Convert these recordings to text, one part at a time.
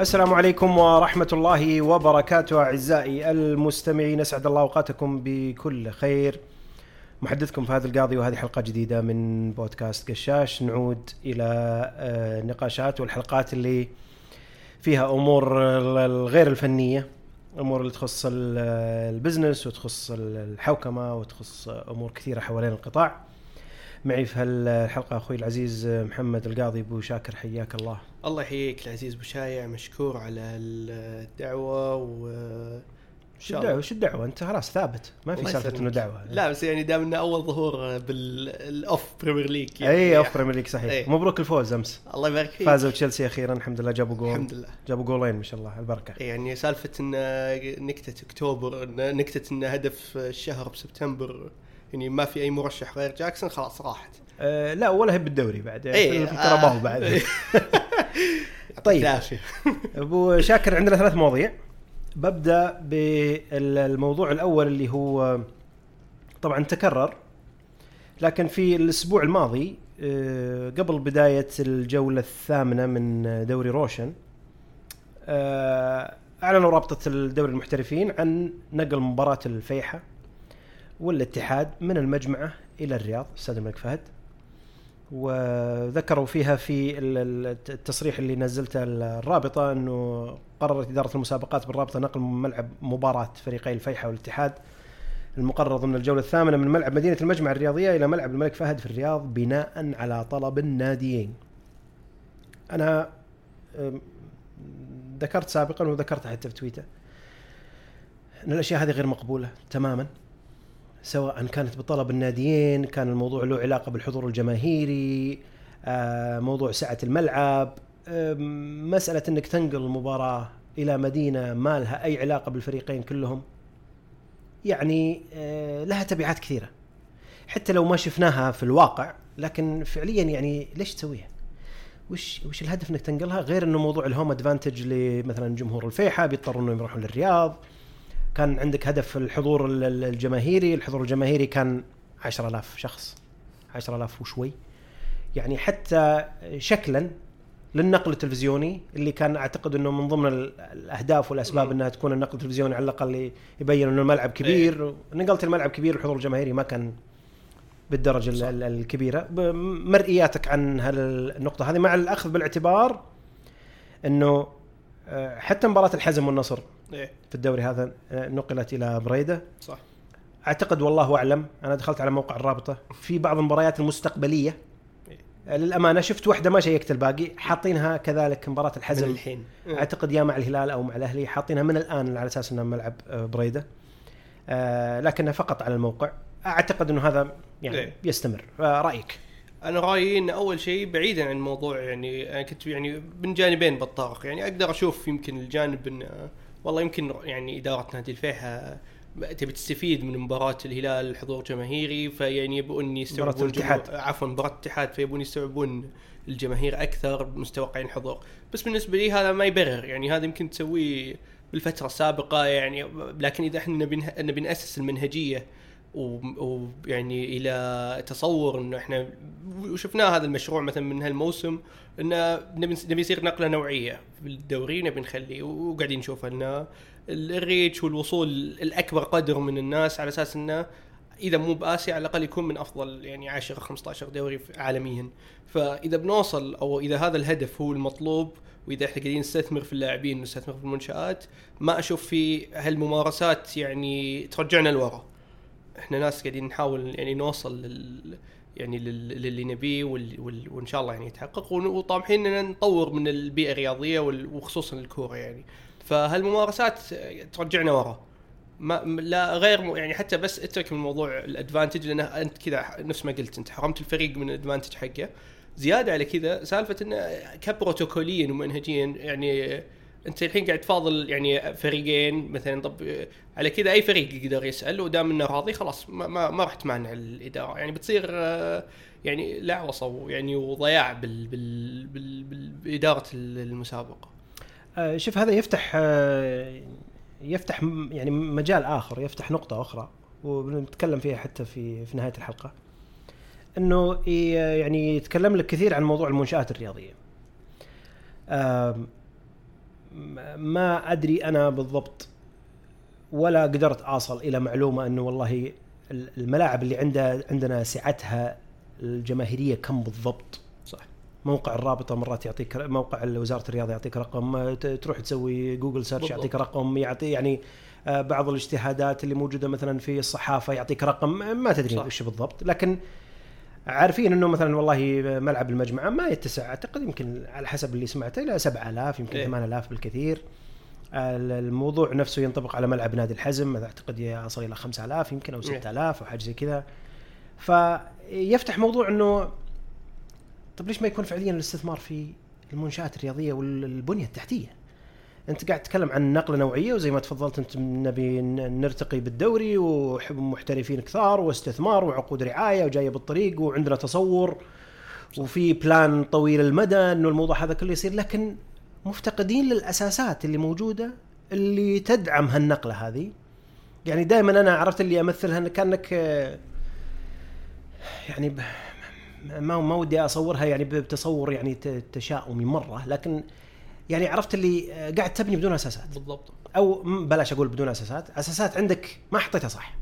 السلام عليكم ورحمة الله وبركاته أعزائي المستمعين. أسعد الله أوقاتكم بكل خير. محدثكم هذا القاضي وهذه حلقة جديدة من بودكاست قشاش. نعود إلى آه، نقاشات والحلقات اللي فيها أمور الغير الفنية أمور اللي تخص ال- البزنس وتخص الحوكمة وتخص أمور كثيرة حوالين القطاع. معي في هالحلقة أخوي العزيز محمد القاضي أبو شاكر حياك الله. الله يحييك العزيز بشايع مشكور على الدعوة و شو الدعوة؟ شو الدعوة؟ أنت خلاص ثابت. ما في سالفة. إنه دعوة. لا بس يعني دام إنه أول ظهور بال off Premier League اي off Premier League صحيح. إيه. مبروك الفوز أمس. الله يبارك فيك. فازوا تشيلسي أخيرا الحمد لله. جابوا جول. الحمد لله. جابوا جولين ما شاء الله البركة. يعني سالفة إن نكتة أكتوبر نكتة إن هدف الشهر بسبتمبر يعني ما في أي مرشح غير جاكسون خلاص راحت. آه لا ولا هي بالدوري بعد يعني إيه، في آه. الكرباو بعد. طيب. العافية. أبو شاكر عندنا ثلاث مواضيع. ببدأ بالموضوع الأول اللي هو طبعا تكرر لكن في الأسبوع الماضي آه، قبل بداية الجولة الثامنة من دوري روشن آه، أعلنوا رابطة الدوري المحترفين عن نقل مباراة الفيحة والاتحاد من المجمعه إلى الرياض استاد الملك فهد. وذكروا فيها في ال- ال- التصريح اللي نزلته الرابطة أنه قررت إدارة المسابقات بالرابطة نقل ملعب مباراة فريقي الفيحة والاتحاد المقرر ضمن الجولة الثامنة من ملعب مدينة المجمع الرياضية إلى ملعب الملك فهد في الرياض بناء على طلب الناديين. أنا ذكرت سابقا وذكرت حتى في تويتر إن الأشياء هذه غير مقبولة تماما سواء كانت بطلب الناديين كان الموضوع له علاقة بالحضور الجماهيري آه، موضوع سعه الملعب أم، مسألة إنك تنقل المباراة إلى مدينة ما لها أي علاقة بالفريقين كلهم. يعني آه، لها تبعات كثيرة. حتى لو ما شفناها في الواقع لكن فعليا يعني ليش تسويها؟ وش وش الهدف إنك تنقلها؟ غير إنه موضوع الهوم ادفانتج لمثلا جمهور الفيحة بيضطروا إنهم يروحون للرياض. كان عندك هدف الحضور ال- ال- الجماهيري الحضور الجماهيري كان 10000 شخص 10000 وشوي. يعني حتى شكلا للنقل التلفزيوني اللي كان أعتقد إنه من ضمن ال- الأهداف والأسباب. إنها تكون النقل التلفزيوني على الأقل يبين إنه الملعب كبير. نقلت الملعب كبير الحضور الجماهيري ما كان بالدرجة ال- ال- الكبيرة. مرئياتك عن هالنقطة. هذه مع الأخذ بالاعتبار إنه آه، حتى مباراة الحزم والنصر إيه. في الدوري هذا آه، نقلت إلى بريدة. صح. أعتقد والله أعلم أنا دخلت على موقع الرابطة. في بعض المباريات المستقبلية. آه، للأمانة شفت واحدة ما شيكت الباقي حاطينها كذلك مباراة من الحزم الحين أعتقد يا مع الهلال أو مع الأهلي حاطينها من الآن على أساس إنها ملعب آه، بريدة. آه، لكنها فقط على الموقع. أعتقد إنه هذا يعني إيه. يستمر. آه، رأيك؟ أنا رأيي إن أول شيء بعيدا عن الموضوع يعني أنا كنت يعني من جانبين بالطرق يعني أقدر أشوف يمكن الجانب إن والله يمكن يعني إدارة نادي الفيحة تبي تستفيد من مباراة الهلال حضور جماهيري فيعني يبون يستوعبون الاتحاد. عفوا مباراة الاتحاد فيبون يستوعبون الجماهير أكثر مستوقعين حضور بس بالنسبة لي هذا ما يبرر يعني هذا يمكن تسويه بالفترة السابقة يعني لكن إذا إحنا نبي نبي نأسس المنهجية و- ويعني إلى تصور إنه إحنا وشفناه هذا المشروع مثلا من هالموسم إنه نبي يصير نقلة نوعية بالدوري نبي نخليه وقاعدين نشوف إنه الريتش والوصول الأكبر قدر من الناس على أساس إنه إذا مو بآسيا على الأقل يكون من أفضل يعني 10 15 دوري عالميا. فإذا بنوصل أو إذا هذا الهدف هو المطلوب وإذا إحنا قاعدين نستثمر في اللاعبين نستثمر في المنشآت ما أشوف في هالممارسات يعني ترجعنا لورا. إحنا ناس قاعدين نحاول يعني نوصل لل يعني لل- للي نبيه. وإن شاء الله يعني يتحقق وطامحين ان نطور من البيئة الرياضية. وخصوصا الكورة يعني فهالممارسات ترجعنا ورا ما لا غير يعني حتى بس أترك من موضوع الأدفانتج لأنه أنت كذا نفس ما قلت أنت حرمت الفريق من الأدفانتج حقه زيادة على كذا سالفة انه كبروتوكوليا ومنهجيا يعني انت الحين قاعد تفاضل يعني فريقين مثلا طب على كذا أي فريق يقدر يسأل ودام إنه راضي خلاص ما, ما, ما راح تمانع الإدارة. يعني بتصير يعني لعوصه ويعني وضياع بال بال بال بإدارة المسابقة. آه، شوف هذا يفتح آه، يفتح يعني مجال آخر يفتح نقطة أخرى وبنتكلم فيها حتى في في نهاية الحلقة. إنه يعني يتكلم لك كثير عن موضوع المنشآت الرياضية. ما أدري أنا بالضبط ولا قدرت أصل إلى معلومة أنه والله الملاعب اللي عندها عندنا سعتها الجماهيرية كم بالضبط. صح. موقع الرابطة مرات يعطيك موقع وزاره الرياضة يعطيك رقم تروح تسوي جوجل سيرش يعطيك رقم يعطي يعني آه، بعض الاجتهادات اللي موجودة مثلا في الصحافة يعطيك رقم ما تدري وش بالضبط. لكن عارفين إنه مثلا والله ملعب المجمعه ما يتسع. أعتقد يمكن على حسب اللي سمعته إلى 7000 يمكن 8000 إيه. بالكثير. الموضوع نفسه ينطبق على ملعب نادي الحزم. أعتقد يصل إلى 5000 يمكن أو 6000 أو حاجة زي كذا. فيفتح موضوع إنه طيب ليش ما يكون فعليا الاستثمار في المنشآت الرياضية والبنية التحتية؟ انت قاعد تتكلم عن نقلة نوعية وزي ما تفضلت انت نبي نرتقي بالدوري ومحترفين كثار واستثمار وعقود رعاية وجايه بالطريق وعندنا تصور وفي بلان طويل المدى إنه الموضوع هذا كله يصير. لكن مفتقدين للأساسات اللي موجودة اللي تدعم هالنقلة هذه. يعني دائما أنا عرفت اللي أمثلها كأنك يعني ما ما ودي أصورها يعني بتصور يعني تشاؤمي مرة. لكن يعني عرفت اللي قاعد تبني بدون أساسات. بالضبط. أو بلاش أقول بدون أساسات. أساسات عندك ما حطيتها صح.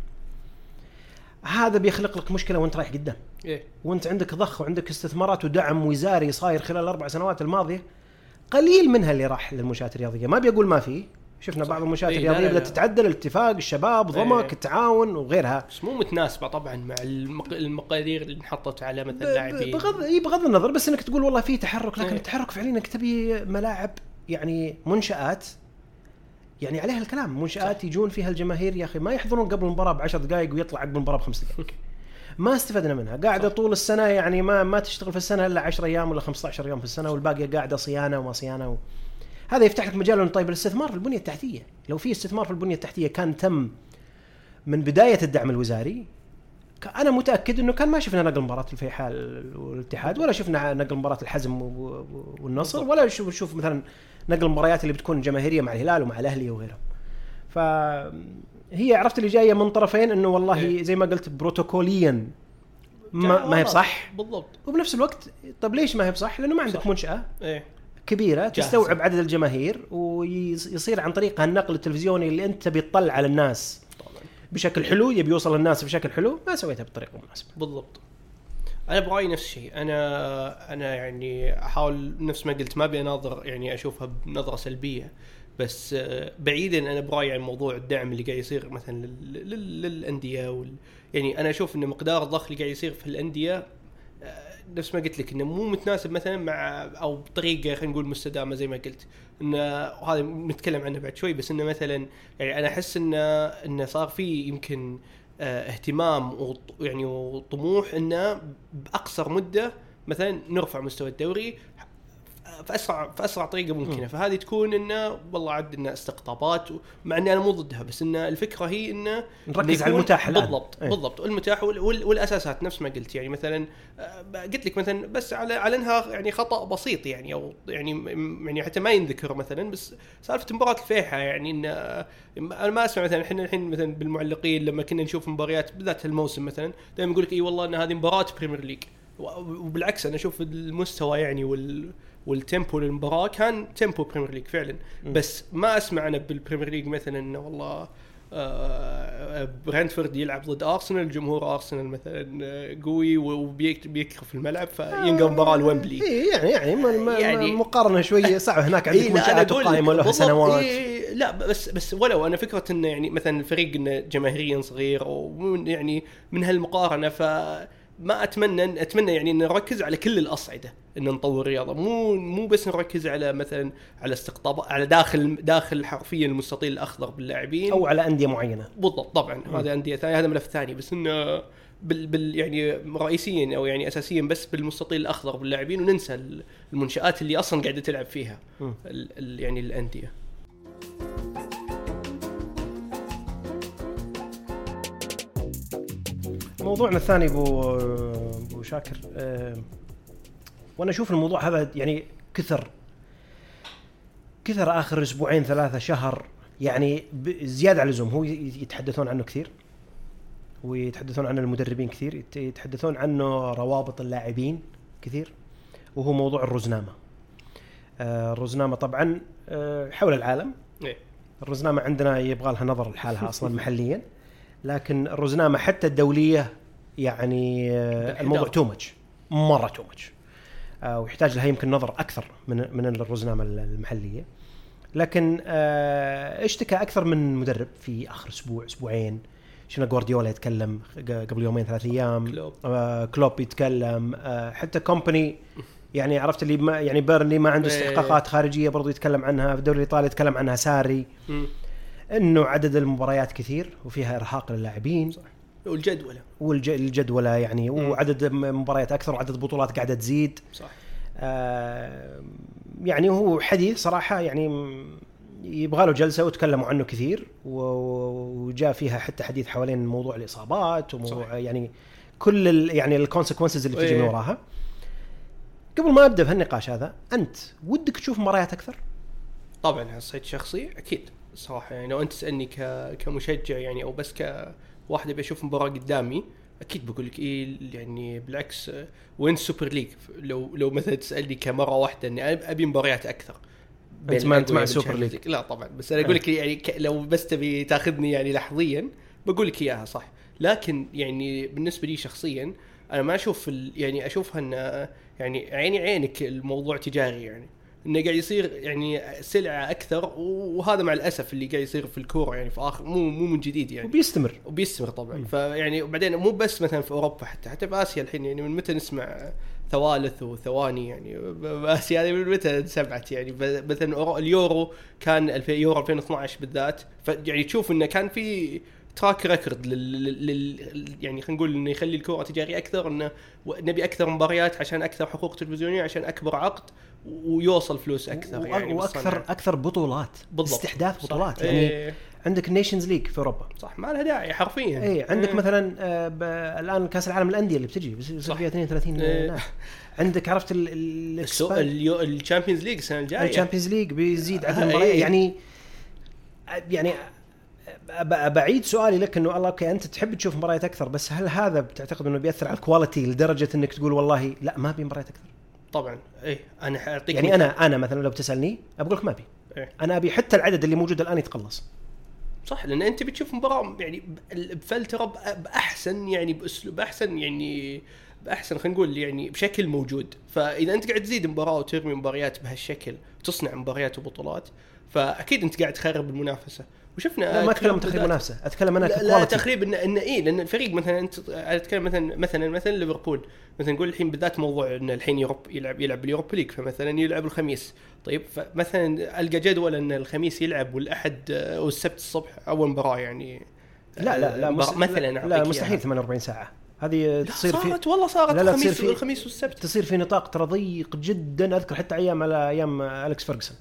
هذا بيخلق لك مشكلة وأنت رايح قدام. إيه؟ وأنت عندك ضخ وعندك استثمارات ودعم وزاري صاير خلال الأربع سنوات الماضية قليل منها اللي راح للمنشآت الرياضية. ما بيقول ما في. شفنا بعض المنشات إيه الرياضية بدأت تتعدل الاتفاق الشباب ضمك إيه التعاون وغيرها. بس مو متناسبة طبعا مع المقادير اللي انحطت على مثلا لاعبين. بغض إي بغض النظر بس إنك تقول والله في تحرك لكن إيه. التحرك فعليا إنك تبي ملاعب يعني منشآت يعني عليها الكلام. منشآت صح. يجون فيها الجماهير يا أخي ما يحضرون قبل المباراة بعشر دقائق ويطلع عقب المباراة بخمس دقائق ما استفدنا منها. قاعدة صح. طول السنة يعني ما ما تشتغل في السنة إلا 10 أيام ولا 15 يوم في السنة والباقي قاعدة صيانة وما صيانة و... هذا يفتح لك مجال إنه طيب الاستثمار في البنية التحتية. لو في استثمار في البنية التحتية كان تم من بداية الدعم الوزاري أنا متأكد إنه كان ما شفنا نقل مباراة الفيحاء والاتحاد ولا شفنا نقل مباراة الحزم والنصر ولا نشوف مثلا نقل المباريات اللي بتكون جماهيرية مع الهلال ومع الأهلي وغيرهم. فهي عرفت اللي جاية من طرفين إنه والله إيه. زي ما قلت بروتوكوليا ما, ما هي بصح. بالضبط. وبنفس الوقت طب ليش ما هي بصح؟ لأنه ما عندك صح. منشأة. إيه. كبيرة جاهزة. تستوعب عدد الجماهير ويصير عن طريقها النقل التلفزيوني اللي أنت تبي تطلع على الناس طبعا. بشكل حلو يبي يوصل للناس بشكل حلو ما سويتها بالطريقة المناسبه بالضبط أنا برأيي نفس الشيء أنا أنا يعني أحاول نفس ما قلت ما أبي أناظر يعني أشوفها بنظرة سلبية بس آه، بعيدا أنا برأيي عن موضوع الدعم اللي قاعد يصير مثلا للأندية وال يعني أنا أشوف إن مقدار الضخ اللي قاعد يصير في الأندية نفس ما قلت لك إنه مو متناسب مثلا مع أو بطريقة خلينا نقول مستدامة زي ما قلت. انه هذا نتكلم عنه بعد شوي بس إنه مثلا يعني أنا أحس انه انه صار في يمكن آه، اهتمام ويعني وطموح إنه بأقصر مدة مثلا نرفع مستوى الدوري في اسرع في أسرع طريقة ممكنة. م. فهذه تكون إنه والله عندنا استقطابات مع إني أنا مو ضدها بس إن الفكرة هي إنه نركز على المتاح الآن. بالضبط إيه؟ بالضبط. المتاح والأساسات نفس ما قلت. يعني مثلا آه، قلت لك مثلا بس على على إنها يعني خطأ بسيط يعني أو يعني يعني حتى ما ينذكر مثلا بس سالفة مباراة الفيحة يعني ان أنا ما أسمع مثلا إحنا الحين مثلا بالمعلقين لما كنا نشوف مباريات بالذات الموسم مثلا دائما يقول لك إي والله إن هذه مباراة Premier League وبالعكس أنا أشوف المستوى يعني وال وال tempo للمباراة كان tempo Premier League فعلا. بس ما أسمع أنا بال Premier League مثلا إنه والله آه برنتفورد يلعب ضد ارسنال جمهور ارسنال مثلا آه، قوي وبيكرف الملعب فينقل مباراة لويمبلي. إيه يعني يعني, يعني مقارنة شوية صعبه هناك عندك إيه منشآت قائمة له سنوات. إيه لا بس بس ولو أنا فكرة إنه يعني مثلا الفريق إنه جماهيريا صغير ويعني من هالمقارنة ف ما أتمنى أتمنى يعني إن نركز على كل الأصعدة إن نطور الرياضه مو مو بس نركز على مثلا على استقطاب على داخل داخل حرفيا المستطيل الأخضر باللاعبين. أو على أندية معينة. بالضبط طبعا. هذا أندية ثانية هذا ملف ثاني. بس إنه بال, بال يعني رئيسيا أو يعني اساسيا بس بالمستطيل الأخضر باللاعبين وننسى المنشآت اللي أصلا قاعدة تلعب فيها ال ال يعني الأندية. موضوعنا الثاني أبو أبو شاكر وأنا أشوف الموضوع هذا يعني كثر كثر آخر أسبوعين ثلاثة شهر يعني زيادة على اللزوم. هو يتحدثون عنه كثير ويتحدثون عنه المدربين كثير يتحدثون عنه روابط اللاعبين كثير وهو موضوع الرزنامة. آه، الرزنامة طبعا آه، حول العالم. إيه. الرزنامة عندنا يبغى لها نظر لحالها أصلا محليا لكن الرزنامة حتى الدولية يعني آه،. الموضوع too much مرة too much ويحتاج لها يمكن نظر أكثر من من الرزنامة المحلية. لكن آه، اشتكى أكثر من مدرب في آخر أسبوع أسبوعين. شفنا جوارديولا يتكلم قبل يومين ثلاث أيام. كلوب. آه، كلوب يتكلم. آه، حتى كومباني يعني عرفت اللي ما يعني بيرنلي ما عنده إيه. استحقاقات خارجية برضو يتكلم عنها. في الدوري الإيطالي يتكلم عنها ساري. إنه عدد المباريات كثير وفيها إرهاق للاعبين. والجدولة والجدولة يعني مم. وعدد مباريات أكثر وعدد البطولات قاعدة تزيد صح آه، يعني هو حديث صراحة يعني يبغى له جلسة وتكلموا عنه كثير وجاء فيها حتى حديث حوالين موضوع الإصابات وموضوع صح. يعني كل ال يعني ال consequences اللي تجي من إيه. وراها قبل ما أبدأ في النقاش هذا أنت ودك تشوف مباريات أكثر؟ طبعا على الصعيد الشخصي أكيد صراحة يعني لو أنت تسألني ك... كمشجع يعني أو بس كواحد ابي أشوف مباراة قدامي أكيد بقول لك إيه يعني بالعكس آه، وين ال Super League لو لو مثلا تسألني كمرة واحدة إني أبي مباريات أكثر أنت ما أنت مع بال Champions League. لا طبعا بس أنا أقول لك يعني. لو بس تبي تاخذني يعني لحظيا بقول لك إياها صح لكن يعني بالنسبة لي شخصيا أنا ما أشوف. يعني أشوفها إن يعني عيني عينك الموضوع تجاري يعني إنه قاعد يصير يعني سلعة أكثر وهذا مع الأسف اللي قاعد يصير في الكورة يعني في اخر مو مو من جديد يعني. وبيستمر. وبيستمر طبعا. فيعني وبعدين مو بس مثلا في أوروبا حتى حتى في آسيا الحين يعني من متى نسمع ثوالث وثواني يعني؟ بآسيا هذه من متى انسمعت يعني؟ مثلا اليورو كان يورو 2012 بالذات. فيعني تشوف إنه كان في track record لل. يعني خلينا نقول إنه يخلي الكورة تجاري أكثر إنه نبي أكثر مباريات عشان أكثر حقوق تلفزيونية عشان أكبر عقد ويوصل فلوس أكثر يعني وأكثر بالصنعة. أكثر بطولات بالضبط. استحداث صح. بطولات يعني إيه عندك ال Nations League في أوروبا صح ما لها داعي حرفيا اي عندك إيه. مثلا آه، ب- الآن كأس العالم الانديه اللي بتجي بس يصير صح. فيها 32 إيه. نادي عندك عرفت ال Champions League السنة الجاية ال Champions League بيزيد عدد المباريات إيه. يعني يعني بعيد سؤالي لك إنه الله okay أنت تحب تشوف مباريات أكثر بس هل هذا بتعتقد إنه بيأثر على ال quality لدرجة إنك تقول والله لا ما ابي مباريات أكثر؟ طبعا اي أنا حاعطيك يعني. أنا أنا مثلا لو بتسألني بقول لك ما ابي إيه. أنا أبي حتى العدد اللي موجود الآن يتقلص. صح لأن أنت بتشوف مباراة يعني بفلتره بأحسن يعني بأسلوب احسن يعني بأحسن خلينا نقول يعني بشكل موجود. فإذا أنت قاعد تزيد مباراة وترمي مباريات بهالشكل تصنع مباريات وبطولات فأكيد أنت قاعد تخرب المنافسة. وشفنا لا ما أتكلم عن تخريب منافسة أتكلم أنا لا, لا تخريب انه انه إيه لأن الفريق مثلا أنت أتكلم مثلا مثلا مثلا ليفربول. مثلا نقول الحين بالذات موضوع انه الحين يوروب يلعب يلعب باليوروبا ليج فمثلا يلعب الخميس. طيب فمثلا ألقى جدول إن الخميس يلعب والأحد والسبت الصبح أول مباراة يعني. لا لا لا آه، مست... مثلا لا. مستحيل 48 ساعة. هذه تصير في صارت والله صارت لا، لا، الخميس في- الخميس والسبت. تصير في نطاق ترى ضيق جدا أذكر حتى أيام على أيام الكس فيرجسون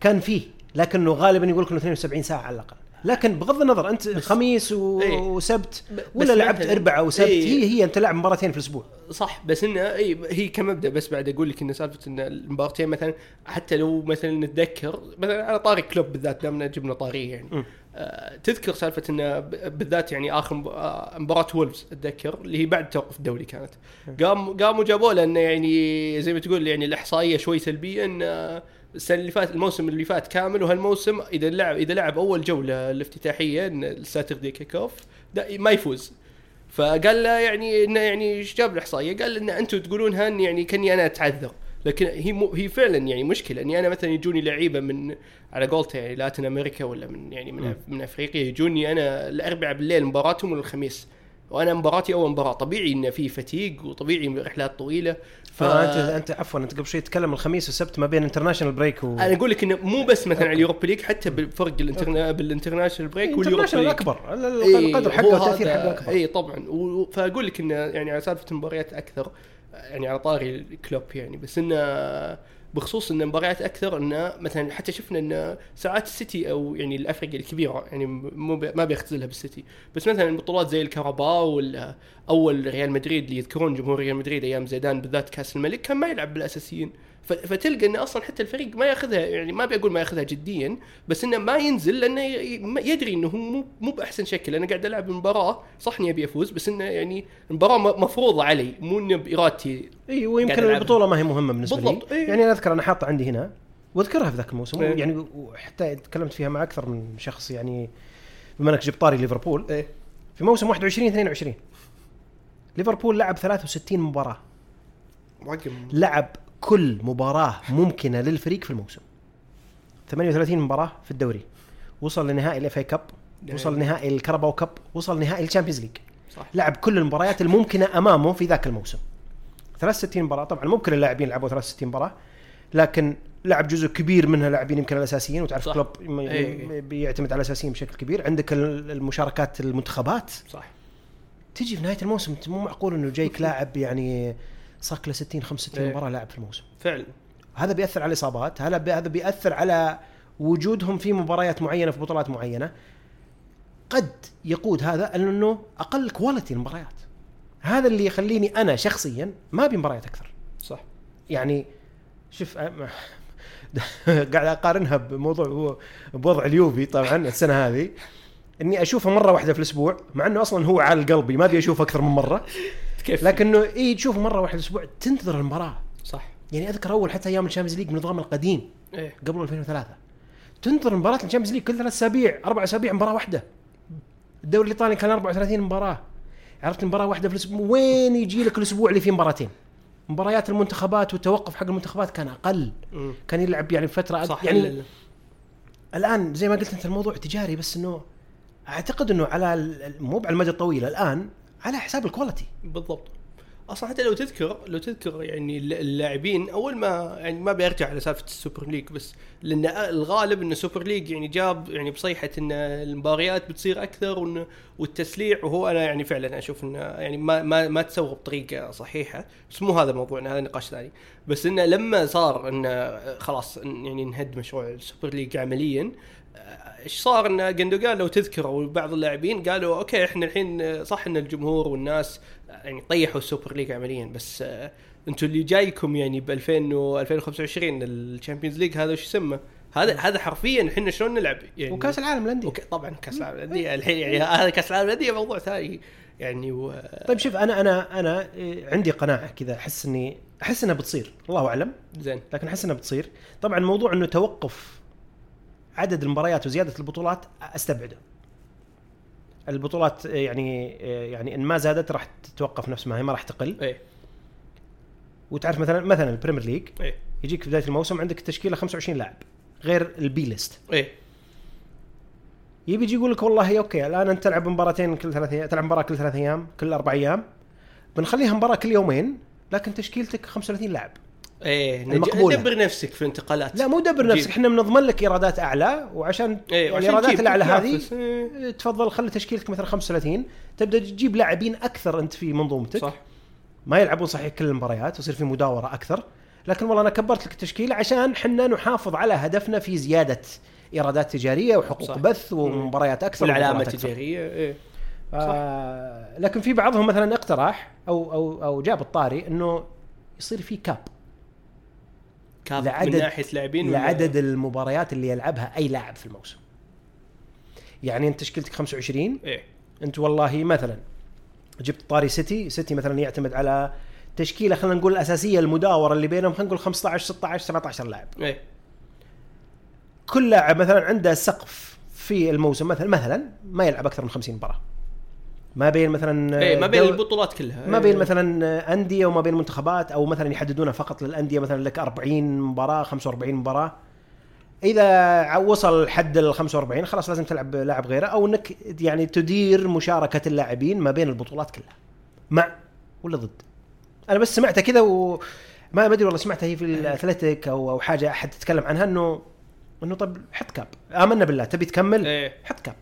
كان فيه لكنه غالبا يقول لك إنه 72 ساعة على الأقل لكن بغض النظر أنت خميس و... إيه. وسبت ولا لعبت اربعاء وسبت إيه. هي هي أنت لاعب مباراتين في الأسبوع صح بس إنه اي هي كمبدأ بس بعد أقول لك إن سالفة إن المباراتين مثلا حتى لو مثلا نتذكر مثلا على طاري كلوب بالذات دامنا جبنا طاريه يعني م. آه تذكر سالفة انه بالذات يعني آخر آه، مباراة وولفز أتذكر اللي هي بعد توقف الدوري كانت قام قاموا جابوا له انه يعني زي ما تقول يعني الإحصائية شوي سلبية إن آه، السنة اللي فات الموسم اللي فات كامل وهالموسم إذا لعب إذا لعب أول جولة الافتتاحية الساتردي كيك أوف ما يفوز. فقال له يعني إنه يعني إيش جاب الاحصائيه؟ قال إن أنتم تقولونها ان يعني كأني أنا أتعذر. لكن هي مو هي فعلا يعني مشكلة إني أنا مثلا يجوني لعيبة من على قولته يعني Latin America ولا من يعني من, مم. من أفريقيا يجوني أنا الاربعاء بالليل مباراتهم والخميس. وأنا مباراتي أول مباراة. طبيعي انه في fatigue وطبيعي رحلات طويلة. ف... فانت انت عفوا أنت قبل شوي تتكلم الخميس والسبت ما بين international break و أنا أقول لك إنه مو بس مثلا على ال Europa League حتى بالفرق ال interna... بال international break وال Europa international League. أكبر. إيه، القدر حقه والتاثير حقه أكبر. اي طبعا. و- فأقول لك إنه يعني على سالفة المباريات أكثر يعني على طاري الكلوب يعني بس إنه بخصوص إن مباريات أكثر انه مثلا حتى شفنا إن ساعات السيتي أو يعني الافرقه الكبيرة يعني مو ما بيختزلها بالسيتي. بس مثلا بطولات زي الكهرباء ولا أول ريال مدريد اللي يذكرون جمهور ريال مدريد أيام زيدان بالذات كأس الملك كان ما يلعب بالأساسيين. فتلقى إنه أصلا حتى الفريق ما ياخذها يعني ما بقول ما ياخذها جديا بس إنه ما ينزل لأنه يدري إنه هو مو مو بأحسن شكل أنا قاعد ألعب مباراة صح إني أبي أفوز بس إنه يعني المباراه مفروضة علي مو انه بارادتي إي ويمكن. البطولة ما هي مهمة بالنسبة بالضبط، لي إيه. يعني أنا أذكر أنا حاطه عندي هنا وأذكرها في ذاك الموسم إيه. يعني وحتى تكلمت فيها مع أكثر من شخص يعني بما إنك جبت طاري ليفربول إيه في موسم 21 22 ليفربول لعب 63 مباراة رقم لعب كل مباراة ممكنة للفريق في الموسم. 38 مباراة في الدوري. وصل لنهائي ال FA Cup وصل لنهائي ال Carabao Cup وصل نهائي ال Champions League صح. لعب كل المباريات الممكنة أمامه في ذاك الموسم. 63 مباراة طبعا مو كل اللاعبين لعبوا 63 مباراة لكن لعب جزء كبير منها لاعبين يمكن الأساسيين وتعرف صح. كلوب إيه. بيعتمد على الأساسيين بشكل كبير. عندك ال- المشاركات المنتخبات. صح. تجي في نهاية الموسم مو معقول إنه جايك لاعب يعني صار له 60 65 إيه. مباراة لاعب في الموسم. فعلا. هذا بيأثر على الإصابات هذا هذا بيأثر على وجودهم في مباريات معينة في بطولات معينة. قد يقود هذا انه أقل quality المباريات. هذا اللي يخليني أنا شخصيا ما أبي مباريات أكثر. صح. يعني شوف قاعد أقارنها بموضوع بوضع اليوفي طبعا السنة هذه. إني أشوفه مرة واحدة في الأسبوع مع إنه أصلا هو عال قلبي ما أبي أشوفه أكثر من مرة. كيف لكنه إي تشوفه مرة واحدة الأسبوع تنتظر المباراة. صح. يعني أذكر أول حتى أيام ال Champions League بالنظام القديم. إيه. قبل 2003 تنتظر مباراة ال Champions League كل ثلاث أسابيع أربع أسابيع مباراة واحدة. الدوري الإيطالي كان 34 مباراة. عرفت مباراة واحدة في الأسبوع؟ وين يجي لك الأسبوع اللي فيه مباراتين؟ مباريات المنتخبات والتوقف حق المنتخبات كان أقل. مم. كان يلعب يعني فترة صح يعني ال- الآن زي ما قلت أنت الموضوع تجاري بس إنه أعتقد إنه على مو على المدى الطويل. الآن على حساب ال quality بالضبط. أصلا حتى لو تذكر لو تذكر يعني الل- اللاعبين أول ما يعني ما بيرجع على سالفة ال Super League بس لأن الغالب إن ال Super League يعني جاب يعني بصيحة إن المباريات بتصير أكثر وإن والتسليع وهو أنا يعني فعلا أشوف انه يعني ما ما ما تسوى بطريقة صحيحة. بس مو هذا موضوعنا هذا نقاش ثاني. بس انه لما صار انه خلاص يعني نهد مشروع ال Super League عمليا إيش صار؟ إن جندوجان لو تذكر وبعض اللاعبين قالوا okay إحنا الحين صح إن الجمهور والناس يعني طيحوا ال Super League عمليا بس أنتم اللي جايكم يعني ب 2000 و 2025 ال Champions League هذا وش يسمى؟ هذا هذا حرفيا إحنا شلون نلعب؟ يعني وكأس العالم للأندية. وك... طبعا كأس العالم للأندية. الحين يعني هذا كأس العالم للأندية موضوع ثاني يعني و... طيب شوف أنا أنا أنا عندي قناعة كذا أحس إني أحس إنها بتصير الله أعلم. زين. لكن أحس إنها بتصير. طبعا موضوع إنه توقف عدد المباريات وزيادة البطولات أستبعده. البطولات يعني يعني إن ما زادت راح تتوقف نفس ما هي ما راح تقل. إيه. وتعرف مثلا مثلا ال Premier League. إيه. يجيك في بداية الموسم عندك تشكيلة 25 لاعب غير ال B list. إيه. يبي يجي يقول لك والله okay الآن أنت تلعب مباراتين كل ثلاث أيام تلعب مباراة كل ثلاث أيام كل أربع أيام. بنخليها مباراة كل يومين لكن تشكيلتك 35 لاعب. إيه المقبولة. دبر نفسك في الانتقالات لا مو دبر. نفسك إحنا بنضمن لك إيرادات أعلى وعشان إيه يعني الايرادات تجيب الأعلى هذه. إيه. تفضل خلي تشكيلتك مثلا 35 تبدأ تجيب لاعبين أكثر أنت في منظومتك صح ما يلعبون صحيح كل المباريات ويصير في مداورة أكثر لكن والله أنا كبرت لك التشكيله عشان حنا نحافظ على هدفنا في زيادة إيرادات تجارية وحقوق صح. بث ومباريات أكثر والعلامة. التجارية إيه آه لكن في بعضهم مثلا اقترح أو أو أو جاب الطاري إنه يصير في كاب لعدد- من ناحية لاعبين ولا- لعدد المباريات اللي يلعبها أي لاعب في الموسم. يعني أنت تشكيلتك 25 إيه. أنت والله مثلا جبت طاري سيتي سيتي مثلا يعتمد على تشكيلة خلينا نقول الأساسية المداورة اللي بينهم خلينا نقول 15 16 17 لاعب. إيه. كل لاعب مثلا عنده سقف في الموسم مثلا مثلا ما يلعب أكثر من 50 مباراة. ما بين مثلا إيه ما بين دو- البطولات كلها. ما إيه. بين مثلا أندية وما بين منتخبات أو مثلا يحددونها فقط للأندية مثلا لك 40 مباراة 45 مباراة. إذا وصل حد ال 45 خلاص لازم تلعب لاعب غيره أو إنك يعني تدير مشاركة اللاعبين ما بين البطولات كلها. مع ولا ضد؟ أنا بس سمعتها كذا وما ما أدري والله سمعتها هي في الأثليتيك أو أو حاجة أحد تتكلم عنها انه إنه طب حط كاب. آمنا بالله تبي تكمل؟ إيه. حط كاب.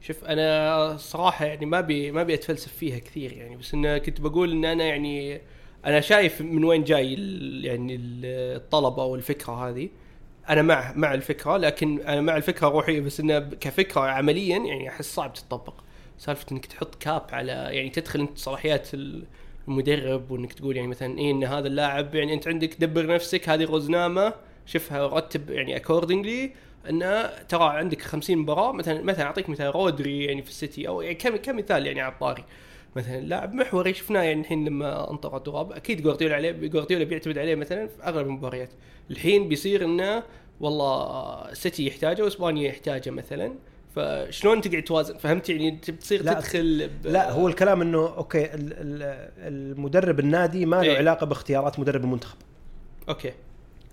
شوف أنا صراحة يعني ما بي ما ابي أتفلسف فيها كثير يعني بس انه كنت بقول إن أنا يعني أنا شايف من وين جاي يعني ال- الطلب أو الفكرة هذه. أنا مع مع الفكرة لكن أنا مع الفكرة روحيه بس انه كفكرة عمليا يعني أحس صعب تطبق سالفة إنك تحط cap على يعني تدخل أنت صلاحيات المدرب وإنك تقول يعني مثلا إيه إن هذا اللاعب يعني أنت عندك دبر نفسك هذه الرزنامه شوفها رتب يعني accordingly إنه ترى عندك 50 مباراة مثلا مثلا أعطيك مثال رودري يعني في السيتي أو يعني كم كمثال يعني على الطاري؟ مثلا لاعب محوري شفناه يعني الحين لما انطر التراب أكيد جوارديولا عليه جوارديولا بيعتمد عليه مثلا في أغلب المباريات. الحين بيصير إنه والله سيتي يحتاجه وإسبانيا يحتاجه مثلا. فشلون تقعد توازن؟ فهمت يعني؟ بتصير لا، تدخل ب... لا هو الكلام إنه okay ال- ال- المدرب النادي ما له إيه. علاقة باختيارات مدرب المنتخب. okay.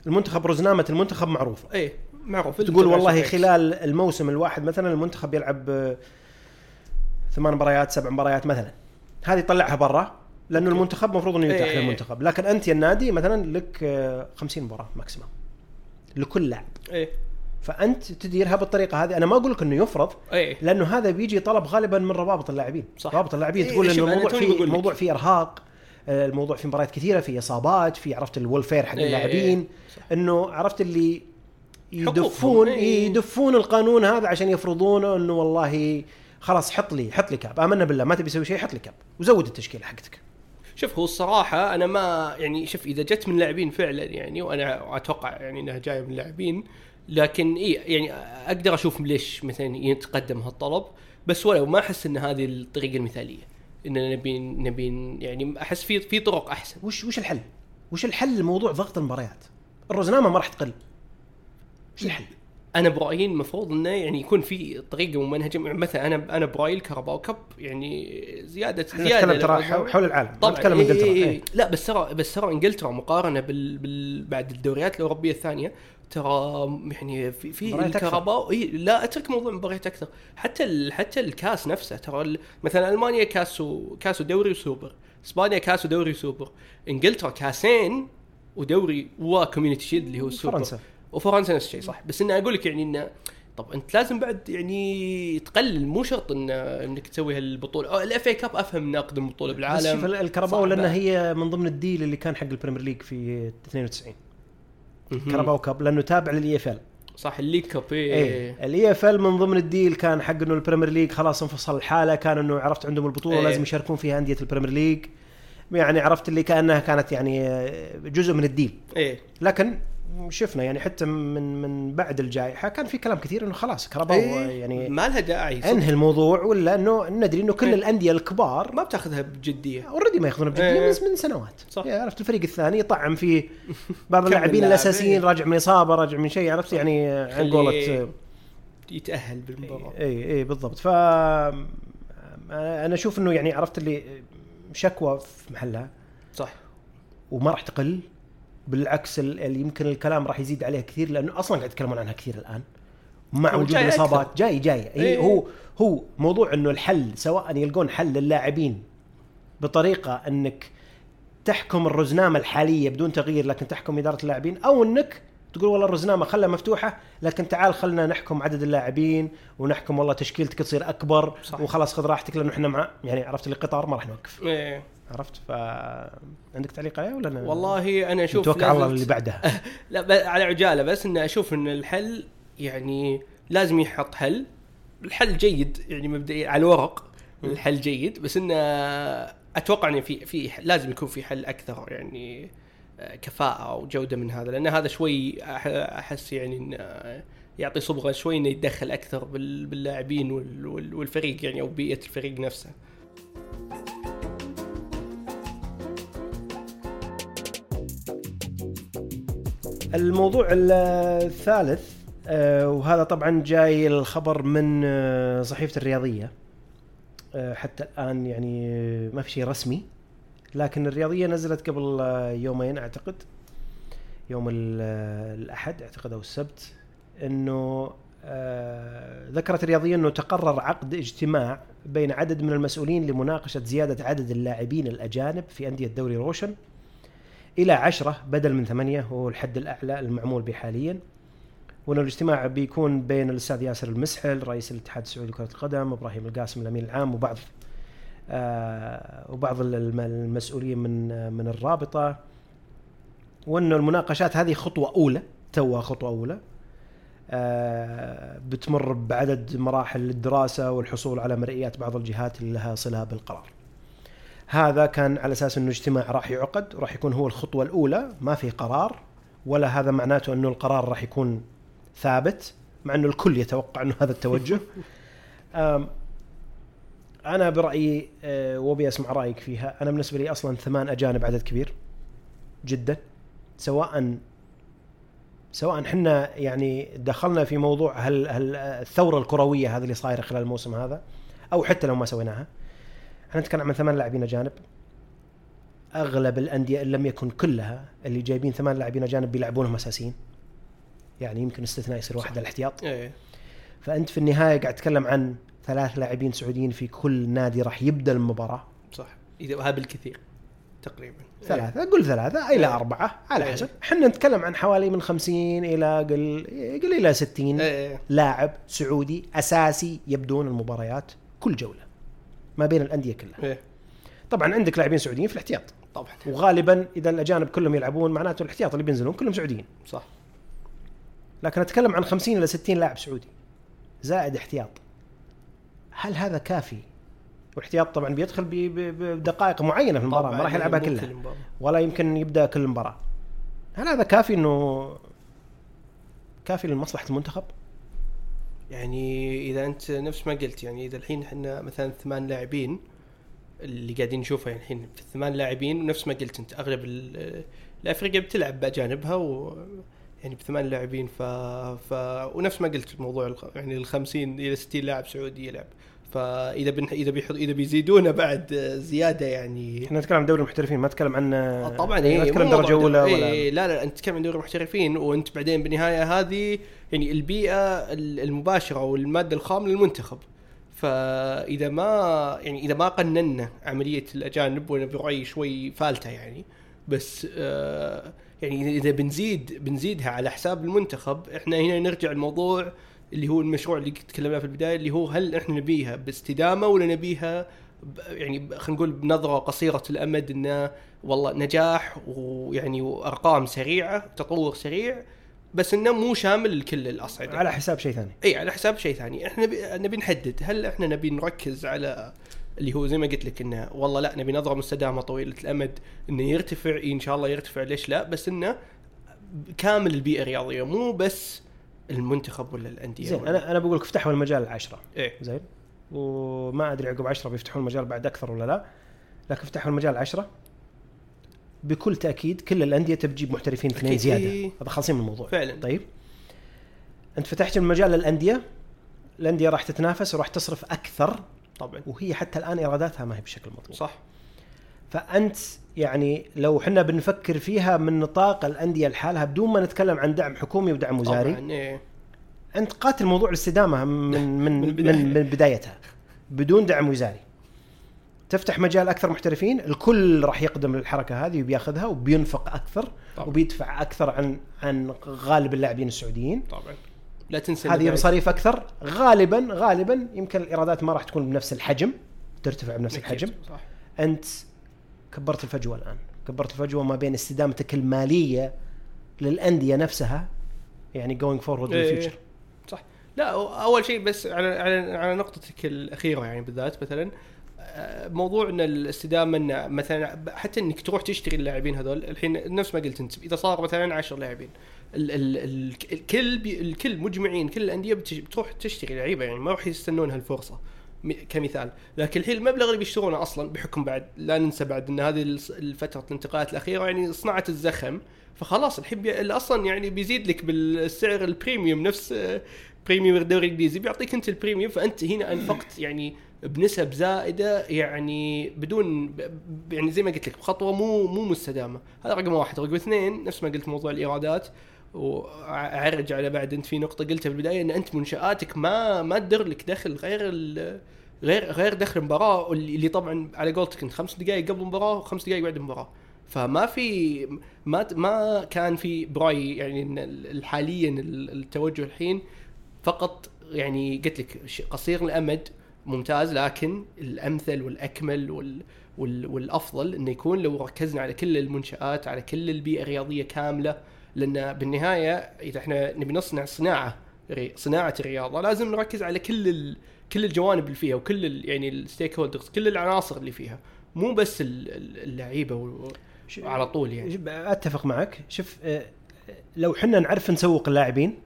المنتخب رزنامه المنتخب معروفه إيه. معروف تقول والله خلال الموسم الواحد مثلا المنتخب يلعب آه، ثمان مباريات سبع مباريات مثلا هذه طلعها برا لأنه. المنتخب المفروض إنه يتاح إيه. للمنتخب لكن أنت يا النادي مثلا لك آه، 50 مباراة maximum لكل لاعب إيه فأنت تديرها بالطريقة هذه أنا ما أقول لك إنه يفرض إيه لأنه هذا بيجي طلب غالبا من روابط اللاعبين صح. روابط اللاعبين إيه، تقول إنه الموضوع فيه لك. الموضوع فيه إرهاق آه، الموضوع فيه مباريات كثيرة فيه إصابات في عرفت الولفير حق إيه، اللاعبين صح. إنه عرفت اللي يدفون إيه. يدفون القانون هذا عشان يفرضونه إنه والله خلاص حط لي حط لي كاب. آمنا بالله ما تبي تسوي شيء؟ حط لي كاب. وزود التشكيلة حقتك. شوف هو الصراحة أنا ما يعني شوف إذا جت من لاعبين فعلا يعني وأنا أتوقع يعني أنها جاية من لاعبين لكن إيه يعني أقدر أشوف ليش مثلا يتقدم هالطلب بس ولو ما أحس أن هذه الطريقة المثالية. إننا نبي نبي يعني أحس في في طرق أحسن. وش وش الحل؟ وش الحل لموضوع ضغط المباريات؟ الرزنامه ما راح تقل. وش الحل؟ أنا برأيي المفروض إنه يعني يكون في طريقة ممنهجه مثلا أنا أنا برأيي الكهرباء كاب يعني زيادة زيادة نتكلم ترى. حول العالم طبعا نتكلم إيه إنجلترا إيه إيه. إيه. لا بس ترى بس ترى إنجلترا مقارنة بال, بال بعد الدوريات الأوروبية الثانية ترى يعني في في. الكهرباء إيه لا أترك موضوع مباريات أكثر حتى ال حتى الكاس نفسه ترى مثلا ألمانيا كاس كاس ودوري وسوبر إسبانيا كاس ودوري وسوبر إنجلترا كاسين ودوري و Community Shield اللي هو السوبر فرنسا. وفرنسا نفس الشيء صح؟ بس إني أقول لك يعني انه طب أنت لازم بعد يعني تقلل مو شرط إن إنك تسوي هالبطولة. ال FA Cup أفهم ناقد البطوله بس بالعالم. شوف ال Carabao. لأنها هي من ضمن ال deal اللي كان حق ال Premier League في 92 مهم. Carabao Cup لأنه تابع لل EFL صح ال League Cup اي إيه. ال EFL من ضمن ال deal كان حق إنه ال Premier League خلاص انفصل الحالة كان إنه عرفت عندهم البطولة إيه. لازم يشاركون فيها أندية ال Premier League يعني عرفت اللي كأنها كانت يعني جزء من ال deal. إيه. لكن شفنا يعني حتى من من بعد الجائحة كان في كلام كثير إنه خلاص Carabao إيه. يعني ما لها داعي. انهي الموضوع ولا إنه ندري إنه كل إيه. الأندية الكبار ما بتاخذها بجدية already ما ياخذونه بجدية إيه. من من سنوات صح. يعني عرفت الفريق الثاني يطعم فيه بعض اللاعبين لاعب، الأساسيين إيه. راجع من إصابة راجع من شيء عرفت يعني عن قولة يتأهل بالمباراة اي اي بالضبط ف أنا أشوف إنه يعني عرفت اللي شكوى في محلها صح وما راح تقل بالعكس ال- اللي يمكن الكلام راح يزيد عليها كثير لأنه أصلا قاعد يتكلمون عنها كثير الآن مع وجود الإصابات. جاي جاي إيه. إيه هو هو موضوع إنه الحل سواء يلقون حل للاعبين بطريقة إنك تحكم الرزنامة الحالية بدون تغيير لكن تحكم إدارة اللاعبين أو إنك تقول والله الرزنامة خلها مفتوحة لكن تعال خلنا نحكم عدد اللاعبين ونحكم والله تشكيلتك تصير أكبر صح. وخلاص خذ راحتك لأنه إحنا مع يعني عرفت اللي قطار ما راح نوقف إيه عرفت؟ ف عندك تعليق عليه ولا أنا والله أنا أشوف نتوكل على الله اللي بعدها. لا على عجالة بس ان أشوف إن الحل يعني لازم يحط حل. الحل جيد يعني مبدئيا على الورق الحل جيد بس إنه أتوقع إنه في في لازم يكون في حل أكثر يعني آه، كفاءة وجوده من هذا لأن هذا شوي أحس يعني انه يعطي صبغة شوي إنه يتدخل أكثر بال- باللاعبين وال- وال- والفريق يعني أو بيئة الفريق نفسه. الموضوع الثالث آه، وهذا طبعا جاي الخبر من آه، صحيفة الرياضية. آه، حتى الآن يعني ما في شيء رسمي. لكن الرياضية نزلت قبل يومين أعتقد. يوم ال- الأحد أعتقد أو السبت. إنه ذكرت الرياضية إنه تقرر عقد اجتماع بين عدد من المسؤولين لمناقشة زيادة عدد اللاعبين الأجانب في أندية دوري روشن. إلى عشرة بدل من ثمانية هو الحد الأعلى المعمول به حاليا. وانه الاجتماع بيكون بين الأستاذ ياسر المسحل رئيس الاتحاد السعودي لكرة القدم إبراهيم القاسم الأمين العام وبعض آه وبعض الم- المسؤولين من من الرابطة. وانه المناقشات هذه خطوة أولى توها خطوة أولى. آه بتمر بعدد مراحل الدراسة والحصول على مرئيات بعض الجهات اللي لها صلة بالقرار. هذا كان على أساس أنه اجتماع راح يعقد وراح يكون هو الخطوة الأولى ما في قرار ولا هذا معناته أنه القرار راح يكون ثابت مع أنه الكل يتوقع أنه هذا التوجه. أنا برأيي أه، وأبي أسمع رأيك فيها. أنا بالنسبة لي أصلا ثمان أجانب عدد كبير جدا. سواء سواء إحنا يعني دخلنا في موضوع هل هل الثورة الكروية هذه اللي صايرة خلال الموسم هذا أو حتى لو ما سويناها. إحنا نتكلم عن ثمان لاعبين أجانب. أغلب الأندية إن لم يكن كلها اللي جايبين ثمان لاعبين أجانب بيلعبونهم أساسيين. يعني يمكن استثناء يصير واحد الاحتياط. إيه. فأنت في النهاية قاعد تتكلم عن ثلاث لاعبين سعوديين في كل نادي راح يبدأ المباراة. صح. إذا هذا بالكثير تقريبا. ثلاثة قل ثلاثة إلى إيه. أربعة على إيه. حسب. إحنا نتكلم عن حوالي من خمسين إلى قل قل إلى ستين إيه. لاعب سعودي أساسي يبدون المباريات كل جولة. ما بين الأندية كلها. إيه. طبعا عندك لاعبين سعوديين في الاحتياط. طبعا. وغالبا إذا الأجانب كلهم يلعبون معناته الاحتياط اللي بينزلون كلهم سعوديين. صح. لكن أتكلم عن 50 إلى 60 لاعب سعودي. زائد احتياط. هل هذا كافي؟ والاحتياط طبعا بيدخل بدقائق معينة في المباراة ما راح يلعبها مو كل كلها. ولا يمكن يبدأ كل المباراه هل هذا كافي إنه كافي لمصلحة المنتخب؟ يعني إذا أنت نفس ما قلت يعني إذا الحين إحنا مثلا ثمان لاعبين اللي قاعدين نشوفه يعني الحين في الثمان لاعبين ونفس ما قلت أنت أغلب ال- الافريقيا بتلعب باجانبها و يعني بثمان لاعبين ف... ف ونفس ما قلت موضوع الخ... يعني ال 50 إلى 60 لاعب سعودي يلعب. فإذا بن... إذا بيحط... إذا بيزيدونه بعد زيادة يعني إحنا نتكلم عن دوري المحترفين ما نتكلم عن آه، طبعا إيه نتكلم درجه اولى ولا إيه لا لا أنت تتكلم عن دوري المحترفين وأنت بعدين بالنهاية هذه يعني البيئة ال- المباشرة والمادة الخام للمنتخب. فإذا ما يعني إذا ما قننا عملية الأجانب وأنا برأيي شوي فالتة يعني بس آه يعني إذا بنزيد بنزيدها على حساب المنتخب إحنا هنا نرجع الموضوع اللي هو المشروع اللي تكلمنا في البداية اللي هو هل إحنا نبيها باستدامة ولا نبيها يعني خلينا نقول بنظرة قصيرة الأمد إنه والله نجاح ويعني وأرقام سريعة تطور سريع بس إنه مو شامل لكل الأصعدة. على حساب شيء ثاني. إي على حساب شيء ثاني. إحنا نبي, نحدد هل إحنا نبي نركز على اللي هو زي ما قلت لك إنه والله لا نبي نظرة مستدامة طويلة الأمد إنه يرتفع إن شاء الله يرتفع ليش لا؟ بس إنه كامل البيئة الرياضية مو بس المنتخب ولا الأندية زين أنا أنا بقول لك افتحوا المجال العشرة. إيه. زين. وما أدري عقب عشرة بيفتحون المجال بعد أكثر ولا لا لكن افتحوا المجال العشرة. بكل تأكيد كل الأندية تبي تجيب محترفين اثنين. زيادة. هذا خالصين من الموضوع. فعلا. طيب. أنت فتحت المجال للأندية الأندية راح تتنافس وراح تصرف أكثر طبعا. وهي حتى الآن إيراداتها ما هي بشكل مطلوب. صح. فأنت يعني لو حنا بنفكر فيها من نطاق الأندية لحالها بدون ما نتكلم عن دعم حكومي ودعم وزاري طبعا إيه. أنت قاتل موضوع الاستدامة من من من من. من, بدايتها. بدون دعم وزاري. تفتح مجال أكثر محترفين الكل راح يقدم للحركه هذه وبياخذها وبينفق أكثر طبعا. وبيدفع أكثر عن عن غالب اللاعبين السعوديين. طبعا. لا تنسى هذه مصاريف أكثر. غالبا غالبا يمكن الإيرادات ما راح تكون بنفس الحجم ترتفع بنفس. الحجم. صح. أنت كبرت الفجوة الآن. كبرت الفجوة ما بين استدامتك المالية للأندية نفسها يعني going forward إيه. بال future صح. لا أول شيء بس على على على نقطتك الأخيرة يعني بالذات مثلا آه، موضوع إن الاستدامة إن مثلا حتى إنك تروح تشتري اللاعبين هذول الحين نفس ما قلت أنت إذا صار مثلا 10 لاعبين ال ال ال الكل الكل مجمعين كل الأندية بتروح تشتري لعيبة يعني ما راح يستنون هالفرصة. كمثال. لكن الحين المبلغ اللي بيشترونه أصلا بحكم بعد لا ننسى بعد إن هذه الفترة الانتقالات الأخيرة يعني صنعت الزخم فخلاص الحين بي... أصلا يعني بيزيد لك بالسعر ال premium نفس premium الدوري الإنجليزي بيعطيك أنت ال premium فأنت هنا أنفقت يعني بنسب زائدة يعني بدون يعني زي ما قلت لك بخطوة مو مو مستدامة. هذا رقم واحد. رقم اثنين نفس ما قلت موضوع الإيرادات وأعرج على بعد أنت في نقطة قلتها في البدايه إن أنت منشآتك ما ما تدر لك دخل غير غير غير دخل المباراة اللي طبعا على قولتك انت خمس دقائق قبل المباراة وخمس دقائق بعد المباراة. فما في ما ما كان في برأيي يعني حاليا ال- التوجه الحين فقط يعني قلت لك قصير الأمد ممتاز لكن الأمثل والأكمل وال وال والأفضل إنه يكون لو ركزنا على كل المنشآت على كل البيئة الرياضية كاملة لأن بالنهاية إذا إحنا نبي نصنع صناعة صناعة الرياضة. لازم نركز على كل ال كل الجوانب اللي فيها وكل ال يعني الستيك هولدرز كل العناصر اللي فيها. مو بس ال- ال- اللعيبة و- ش- على طول يعني. أتفق معك. شوف آه، لو حنا نعرف نسوق اللاعبين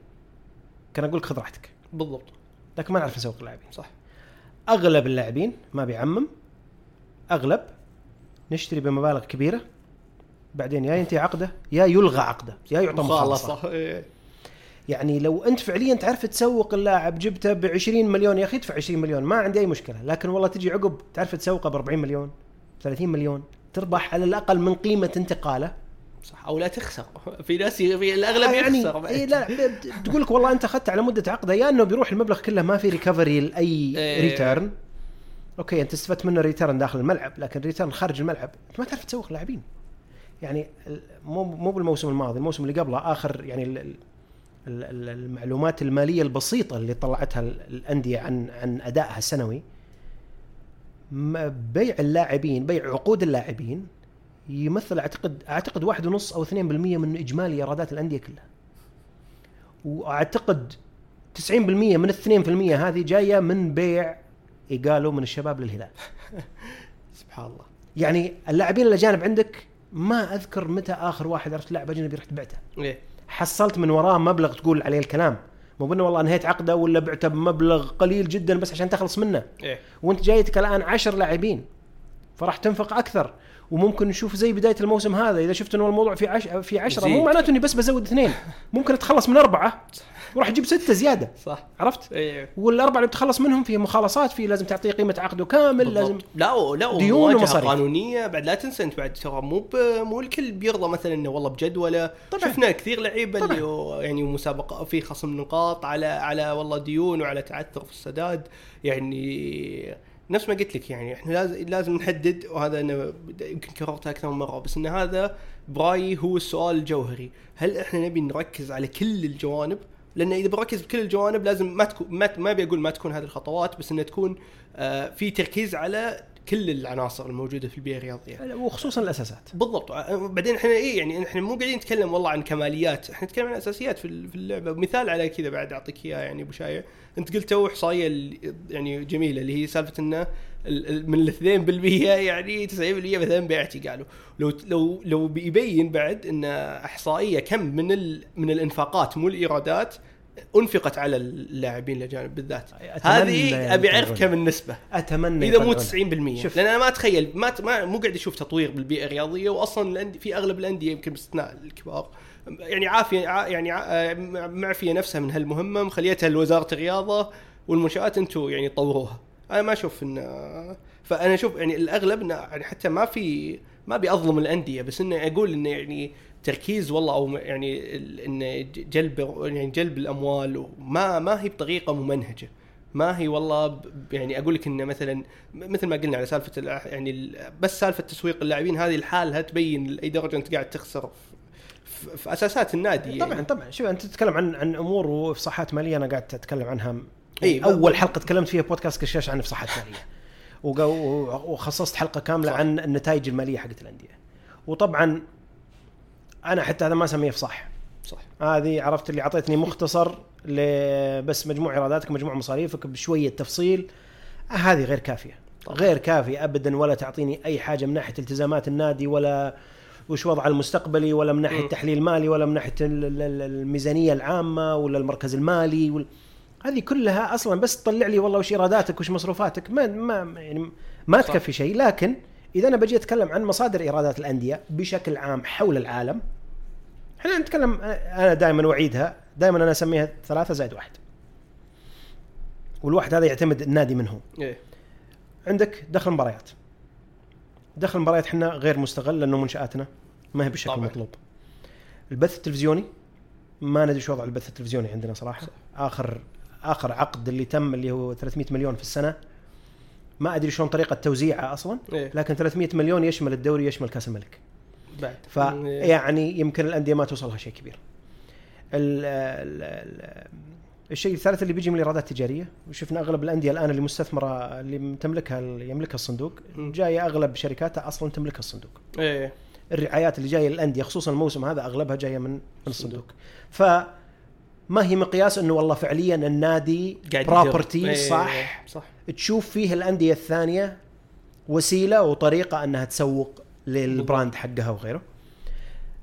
كان أقول لك خذ راحتك. بالضبط. لكن ما نعرف نسوق اللاعبين. صح. أغلب اللاعبين ما بيعمم. أغلب نشتري بمبالغ كبيرة بعدين يا ينتهي عقده يا يلغى عقده يا يعطى مخالصة. مخالصة. إيه. يعني لو أنت فعليا تعرف تسوق اللاعب جبته ب 20 مليون يا أخي ادفع 20 مليون ما عندي أي مشكلة لكن والله تجي عقب تعرف تسوقه ب 40 مليون 30 مليون تربح على الأقل من قيمة انتقاله صح أو لا تخسر في ناس في الأغلب يعني يخسر. إيه لا تقول لك والله أنت اخذت على مدة عقده يا إنه بيروح المبلغ كله ما في recovery لأي إيه. return أوكي أنت استفدت منه return داخل الملعب لكن return خارج الملعب أنت ما تعرف تسوق لاعبين يعني مو مو بالموسم الماضي الموسم اللي قبله آخر يعني المعلومات المالية البسيطة اللي طلعتها ال- الأندية عن عن أدائها السنوي. بيع اللاعبين بيع عقود اللاعبين يمثل أعتقد أعتقد واحد ونص أو 2% من إجمالي إيرادات الأندية كلها. وأعتقد 90% من ال 2% هذه جاية من بيع إيجالو من الشباب للهلال. سبحان الله. يعني اللاعبين الأجانب عندك ما أذكر متى آخر واحد عرفت لاعب أجنبي رحت بعته إيه. حصلت من وراه مبلغ تقول عليه الكلام. مو بأنه والله أنهيت عقده ولا بعته بمبلغ قليل جدا بس عشان تخلص منه. إيه. وأنت جايتك الآن عشر لاعبين. فراح تنفق أكثر. وممكن نشوف زي بداية الموسم هذا إذا شفت إنه الموضوع في عش... في عشرة يزيد. مو معناته إني بس بزود اثنين ممكن أتخلص من أربعة وراح أجيب ستة زيادة صح عرفت؟ إيه والأربعة اللي بتخلص منهم في مخالصات في لازم تعطيه قيمة عقده كامل لازم بالضبط. لا و- لا ديون ومصاريف. قانونية بعد لا تنسى أنت بعد ترى مو ب- مو الكل بيرضى مثلا إنه والله بجدولة طبعاً. شفنا كثير لعيبة. اللي هو يعني مسابقة في خصم نقاط على على والله ديون وعلى تعثر في السداد يعني نفس ما قلت لك يعني إحنا لازم لازم نحدد وهذا أنا يمكن كررتها أكثر من مرة بس إن هذا برايي هو السؤال الجوهري. هل إحنا نبي نركز على كل الجوانب؟ لأن إذا بركز بكل الجوانب لازم ما تكون ما, ما أبي أقول ما تكون هذه الخطوات بس إنها تكون آه في تركيز على كل العناصر الموجودة في البيئة الرياضية. وخصوصا الأساسات. بالضبط. بعدين إحنا إيه يعني إحنا مو قاعدين نتكلم والله عن كماليات. إحنا نتكلم عن أساسيات في ال- في اللعبة. مثال على كذا بعد أعطيك إياه يعني أبو شايع. أنت قلت تو إحصائية يعني جميلة اللي هي سالفة إنه من ال 2% يعني 90% مثلا بعتي قالوا. لو لو لو بيبين بعد إن إحصائية كم من ال من الإنفاقات مو الإيرادات انفقت على اللاعبين الأجانب بالذات هذه أبي اعرف. كم النسبة أتمنى إذا مو يطلعون. 90% شوف. لأن أنا ما أتخيل ما, ما مو قاعد أشوف تطوير بالبيئة الرياضية واصلا في أغلب الأندية يمكن باستثناء الكبار يعني عافية ع- يعني معفية نفسها من هالمهمة مخليتها لوزارة الرياضة والمنشآت أنتم يعني طوروها أنا ما أشوف ان فأنا أشوف يعني الأغلب انه يعني حتى ما في ما بيظلم الأندية بس انه أقول انه يعني تركيز والله أو يعني ج- جلب يعني جلب الأموال وما ما هي بطريقة ممنهجة ما هي والله يعني أقول لك انه مثلا مثل ما قلنا على سالفة يعني بس سالفة تسويق اللاعبين هذه لحالها تبين لاي درجه أنت قاعد تخسر في, في أساسات النادي يعني. طبعا طبعا شوف أنت تتكلم عن عن أمور وإفصاحات مالية أنا قاعد أتكلم عنها إي، إيه أول حلقة تكلمت فيها بودكاست كشاش عن إفصاحات مالية وخصصت حلقة كاملة صح. عن النتائج المالية حقت الأندية وطبعا أنا حتى هذا ما أسميه افصاح صح هذه عرفت اللي أعطيتني مختصر بس مجموع إيراداتك مجموع مصاريفك بشوية تفصيل آه، هذه غير كافية طبعاً. غير كافية ابدا ولا تعطيني أي حاجة من ناحية التزامات النادي ولا وش وضعه المستقبلي ولا من ناحية مم. تحليل مالي ولا من ناحية ال- ال- ال- الميزانية العامة ولا المركز المالي وال... هذه كلها أصلا بس تطلع لي والله وش إيراداتك وش مصروفاتك ما ما يعني ما صح. تكفي شيء لكن إذا أنا بجي أتكلم عن مصادر إيرادات الأندية بشكل عام حول العالم إحنا نتكلم أنا دائما أعيدها دائما أنا أسميها ثلاثة زائد واحد. والواحد هذا يعتمد النادي من هو. إيه. عندك دخل مباريات دخل المباريات إحنا غير مستغل لأنه منشآتنا ما هي بالشكل. المطلوب البث التلفزيوني ما ندري شو وضع البث التلفزيوني عندنا صراحة. آخر آخر عقد اللي تم اللي هو 300 مليون في السنة ما أدري شلون طريقة توزيعها أصلا إيه لكن 300 مليون يشمل الدوري يشمل كأس الملك بعد إيه. فيعني يمكن الأندية ما توصلها شيء كبير. ال ال ال الشيء الثالث اللي بيجي من الإيرادات التجارية وشفنا أغلب الأندية الآن اللي مستثمرة اللي تملكها يملكها الصندوق. جاية أغلب شركاتها أصلا تملكها الصندوق. إيه الرعايات اللي جاية للأندية خصوصا الموسم هذا أغلبها جاية من من الصندوق. ف ما هي مقياس إنه والله فعليا النادي property. إيه، صح؟ صح. تشوف فيه الأندية الثانية وسيلة وطريقة إنها تسوق لل brand حقها وغيره.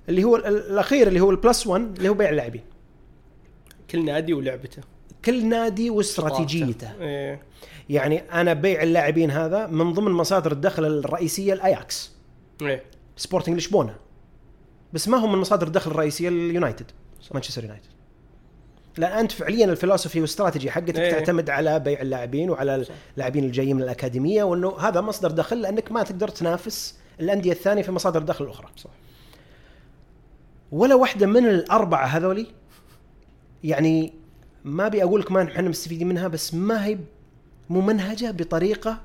اللي هو ال- الأخير اللي هو ال plus 1 اللي هو بيع اللاعبين. كل نادي ولعبته. كل نادي واستراتيجيته. إيه. يعني أنا بيع اللاعبين هذا من ضمن مصادر الدخل الرئيسية الاياكس إيه. سبورتنج لشبونه بس ما هو من مصادر الدخل الرئيسية اليونايتد مانشستر يونايتد. لأن أنت فعليا الفلسفة والاستراتيجي حقتك إيه. تعتمد على بيع اللاعبين وعلى. اللاعبين الجايين من الأكاديمية وإنه هذا مصدر دخل لأنك ما تقدر تنافس الأندية الثانية في مصادر الدخل الاخرى صح ولا واحدة من الأربعة هذولي يعني ما أبي أقول لك ما إحنا مستفيدين منها بس ما هي ممنهجه بطريقة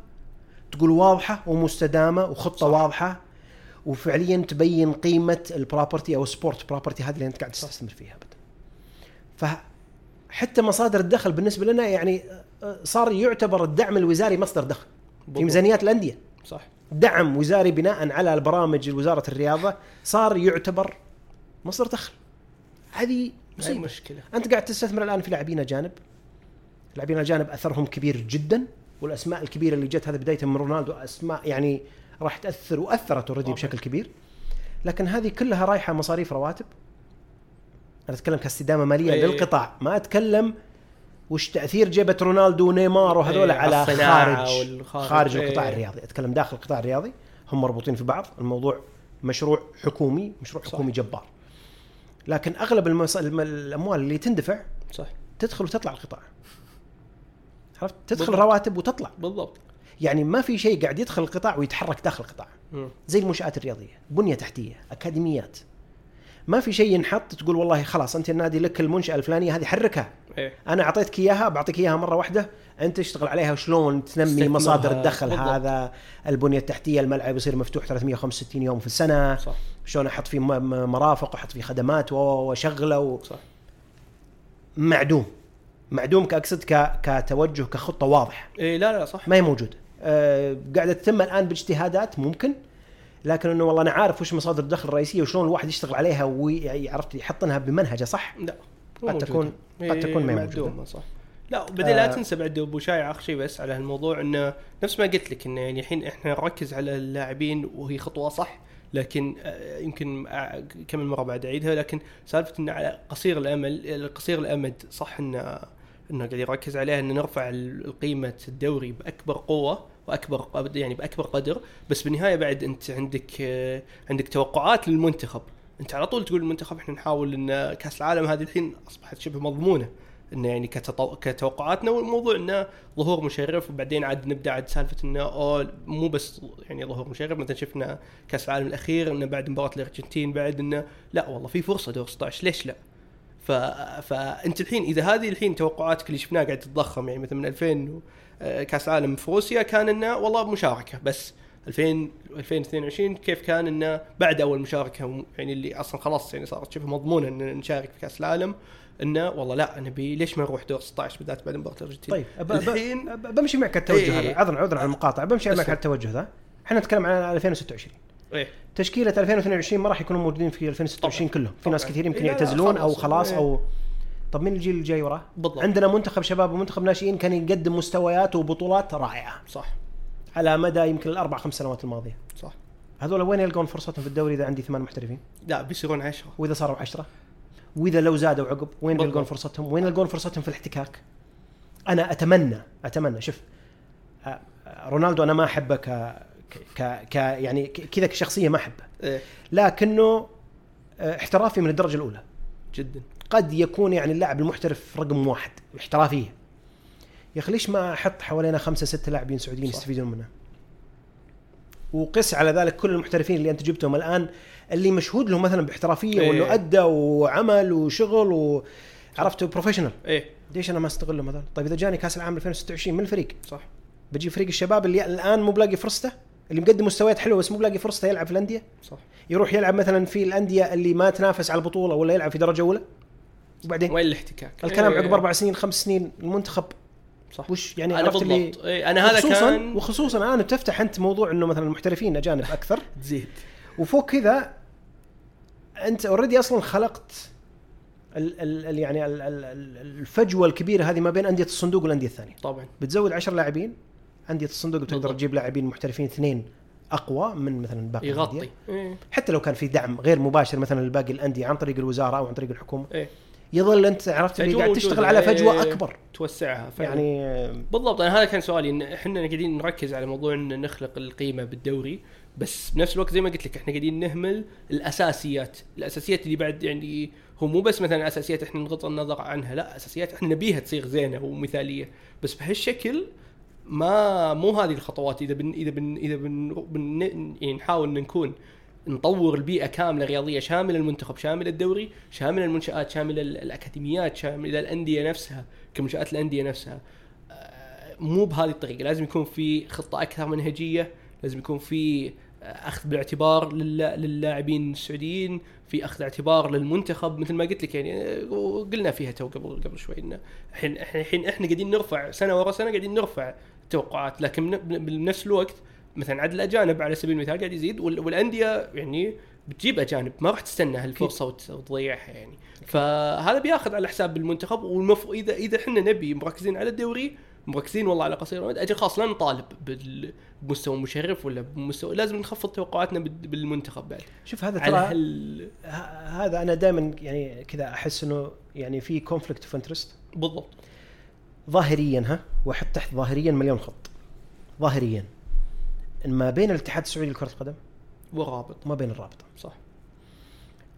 تقول واضحة ومستدامة وخطة صح. واضحة وفعليا تبين قيمة ال property أو sport property هذه اللي أنت قاعد تستثمر فيها ابدا. فحتى مصادر الدخل بالنسبة لنا يعني آه، صار يعتبر الدعم الوزاري مصدر دخل في بالضبط. ميزانيات الأندية. صح دعم وزاري بناء على البرامج وزارة الرياضة صار يعتبر مصدر دخل. هذه مصيبة. مشكلة أنت قاعد تستثمر الآن في لاعبين اجانب لاعبين الاجانب أثرهم كبير جدا والأسماء الكبيرة اللي جت هذا بداية من رونالدو أسماء يعني راح تأثر وأثرت اوريدي. بشكل كبير لكن هذه كلها رايحة مصاريف رواتب أنا أتكلم كاستدامة مالية إيه. للقطاع. ما أتكلم وش تأثير جيبة رونالدو ونيمار وهذول إيه، على خارج. خارج إيه. القطاع الرياضي. أتكلم داخل القطاع الرياضي. هم مربوطين في بعض. الموضوع مشروع حكومي مشروع صح. حكومي جبار. لكن أغلب المص... الم- الأموال اللي تندفع صح. تدخل وتطلع القطاع. عرفت؟ تدخل بالضبط. رواتب وتطلع. بالضبط. يعني ما في شيء قاعد يدخل القطاع ويتحرك داخل القطاع. مم. زي المنشآت الرياضية. بنية تحتية. أكاديميات. ما في شيء ينحط تقول والله خلاص أنت النادي لك المنشأة الفلانية هذه حركها. إيه. أنا أعطيتك إياها بعطيك إياها مرة واحدة. أنت اشتغل عليها شلون تنمي. مصادر الدخل بالضبط. هذا؟ البنية التحتية الملعب يصير مفتوح 365 يوم في السنة. صح. شلون أحط فيه مرافق وأحط فيه خدمات و- وأشغله و... صح. معدوم. معدوم كأقصد ك... كتوجه كخطة واضح إيه لا لا صح. ما هي موجوده أه قاعدة تتم الآن باجتهادات ممكن؟ لكن إنه والله أنا عارف وش مصادر الدخل الرئيسية وشلون الواحد يشتغل عليها ويعرف يحطنها بمنهجه صح لا قد. تكون- قد تكون ما موجودة. صح لا وبعدين لا آه. تنسى بعد أبو شايع أخر شيء بس على هالموضوع إنه نفس ما قلت لك إنه يعني الحين إحنا نركز على اللاعبين وهي خطوة صح لكن آه، يمكن آه، كم مره بعد أعيدها لكن سالفة إنه على قصير الأمل قصير الأمد صح انه إنه قاعد يركز عليها إنه نرفع قيمه الدوري بأكبر قوة وأكبر يعني بأكبر قدر بس بالنهاية بعد أنت عندك آه، عندك توقعات للمنتخب أنت على طول تقول المنتخب إحنا نحاول إن كأس العالم هذه الحين أصبحت شبه مضمونة إنه يعني كتطو... كتوقعاتنا والموضوع إنه ظهور مشرف وبعدين عاد نبدأ عاد سالفة إنه أوه مو بس يعني ظهور مشرف مثلا شفنا كأس العالم الأخير إنه بعد مباراة الأرجنتين بعد إنه لا والله في فرصة دور 16 ليش لا؟ ف... فأنت الحين إذا هذه الحين توقعاتك اللي شفناها قاعد تتضخم يعني مثلا من 2000 و... آه، كاس العالم في روسيا كان إنه والله مشاركه بس 2000 2022 كيف كان إنه بعد أول مشاركة يعني اللي أصلا خلاص يعني صارت شبه مضمونة إن نشارك في كاس العالم إنه والله لا نبي ليش ما نروح دور 16 بالذات بعد مباراة الأرجنتين طيب أب- الحين أب- بمشي معك التوجه إيه. هذا عذرا عذرا على المقاطعة بمشي معك. على التوجه ذا إحنا نتكلم عن 2026 إيه تشكيلة 2022 ما راح يكونوا موجودين في 2026 كلهم في ناس طبعاً. كثير يمكن إيه، يعتزلون أو خلاص. خلاص إيه. أو طب مين الجيل الجاي وراه؟ بالضبط. عندنا منتخب شباب ومنتخب ناشئين كان يقدم مستويات وبطولات رائعة صح على مدى يمكن الأربع خمس سنوات الماضية صح هذول وين يلقون فرصتهم في الدوري إذا عندي ثمان محترفين؟ لا بيصيرون 10 وإذا صاروا عشرة وإذا لو زادوا عقب وين. بيلقون فرصتهم؟ وين يلقون فرصتهم في الاحتكاك؟ أنا أتمنى أتمنى شوف آه، آه، رونالدو أنا ما أحبه ك ك, ك يعني كذا كشخصية ما أحبه إيه لكنه آه، احترافي من الدرجة الأولى جدا قد يكون يعني اللاعب المحترف رقم واحد احترافية يا أخي ليش ما أحط حوالينا خمسة ستة لاعبين سعوديين. يستفيدون منه وقس على ذلك كل المحترفين اللي أنت جبتهم الآن اللي مشهود لهم مثلا باحترافية إيه. وإنه أدى وعمل وشغل وعرفت بروفيشنال إيه ليش أنا ما أستغلهم هذول؟ طيب إذا جاني كأس العالم 2026 من الفريق؟ صح بجيب فريق الشباب اللي الآن مو بلاقي فرصته اللي مقدم مستويات حلوة بس مو بلاقي فرصته يلعب في الأندية صح يروح يلعب مثلا في الأندية اللي ما تنافس على البطولة ولا يلعب في درجة أولى وبعدين وين الاحتكاك؟ الكلام إيه. عقب أربع سنين خمس سنين المنتخب صح وش يعني أنا عرفت اللي بالضبط إيه أنا هذا وخصوصا كان وخصوصا الان بتفتح أنت موضوع إنه مثلا المحترفين أجانب أكثر تزيد وفوق كذا أنت اوريدي أصلا خلقت ال ال ال يعني ال ال ال- الفجوة الكبيرة هذه ما بين أندية الصندوق والأندية الثانية طبعا بتزود 10 لاعبين أندية الصندوق بتقدر بالضبط. تجيب لاعبين محترفين اثنين أقوى من مثلا باقي يغطي. إيه. حتى لو كان في دعم غير مباشر مثلا لباقي الأندية عن طريق الوزارة أو عن طريق الحكومة إيه. يظل أنت عرفت اللي قاعد. تشتغل على فجوة إيه. أكبر توسعها فعلا. يعني بالضبط أنا هذا كان سؤالي إن إحنا قاعدين نركز على موضوع إن نخلق القيمة بالدوري بس بنفس الوقت زي ما قلت لك إحنا قاعدين نهمل الأساسيات، الأساسيات اللي بعد يعني هو مو بس مثلا أساسيات إحنا نغض النظر عنها، لا أساسيات إحنا نبيها تصير زينة ومثالية، بس بهالشكل ما مو هذه الخطوات إذا بن إذا بن إذا بن, بن يعني نحاول ان نكون نطور البيئة كاملة رياضية شاملة المنتخب شامل الدوري شامل المنشآت شامل ال- الأكاديميات شامل الأندية نفسها كمنشآت الأندية نفسها. آه، مو بهذه الطريقة. لازم يكون في خطة أكثر منهجية لازم يكون في آه، أخذ بالاعتبار للا- للاعبين السعوديين في أخذ اعتبار للمنتخب. مثل ما قلت لك يعني آه، وقلنا فيها تو قبل قبل شوي إنه الحين الحين إحنا قاعدين نرفع سنة ورا سنة قاعدين نرفع التوقعات. لكن بن- بنفس الوقت مثلا عدد الاجانب على سبيل المثال قاعد يزيد وال- والأندية يعني بتجيب أجانب ما راح تستنى هالفرصه وت- وتضيعها يعني. فهذا بياخذ على حساب المنتخب والمفروض اذا إذا إحنا نبي مركزين على الدوري مركزين والله على قصير المدى أجل خلاص لا نطالب بمستوى مشرف ولا بمستوى لازم نخفض توقعاتنا بال- بالمنتخب بعد. شوف هذا ترى هال ه- هذا أنا دائما يعني كذا أحس إنه يعني في conflict of interest بالضبط. ظاهريا ها واحط تحت ظاهريا مليون خط. ظاهريا. ما بين الاتحاد السعودي لكرة القدم ورابط وما بين الرابطه صح.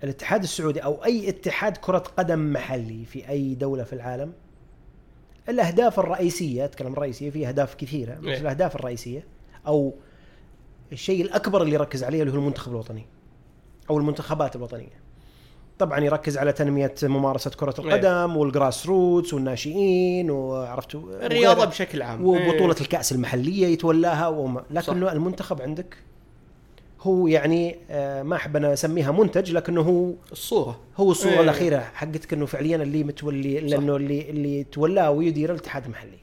الاتحاد السعودي أو أي اتحاد كرة قدم محلي في أي دولة في العالم الأهداف الرئيسية أتكلم الرئيسية في أهداف كثيرة بس إيه. الأهداف الرئيسية أو الشيء الأكبر اللي يركز عليه اللي هو المنتخب الوطني أو المنتخبات الوطنية. طبعا يركز على تنمية ممارسة كرة إيه. القدم والجراس روتس والناشئين وعرفتوا الرياضة. بشكل عام وبطولة إيه. الكأس المحلية يتولاها وما لكنه المنتخب عندك هو يعني آه، ما أحب أنا أسميها منتج لكنه هو الصورة هو الصورة إيه. الأخيرة حقتك إنه فعليا اللي متولي لأنه اللي اللي تولاه ويدير الاتحاد المحلي.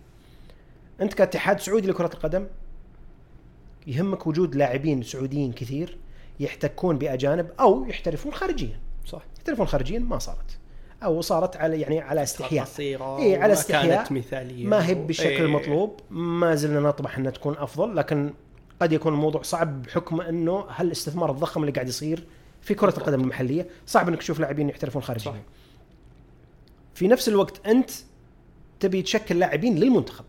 أنت كاتحاد سعودي لكرة القدم يهمك وجود لاعبين سعوديين كثير يحتكون بأجانب أو يحترفون خارجيا. يحترفون خارجيا ما صارت أو صارت على يعني على استحياء. قصيرة إيه، على استحياء. كانت مثالية ما هي بالشكل إيه. المطلوب ما زلنا نطمح إنها تكون أفضل لكن قد يكون الموضوع صعب بحكم إنه هالاستثمار الضخم اللي قاعد يصير في كرة القدم المحلية صعب إنك تشوف لاعبين يحترفون خارجيا صح. في نفس الوقت أنت تبي تشكل لاعبين للمنتخب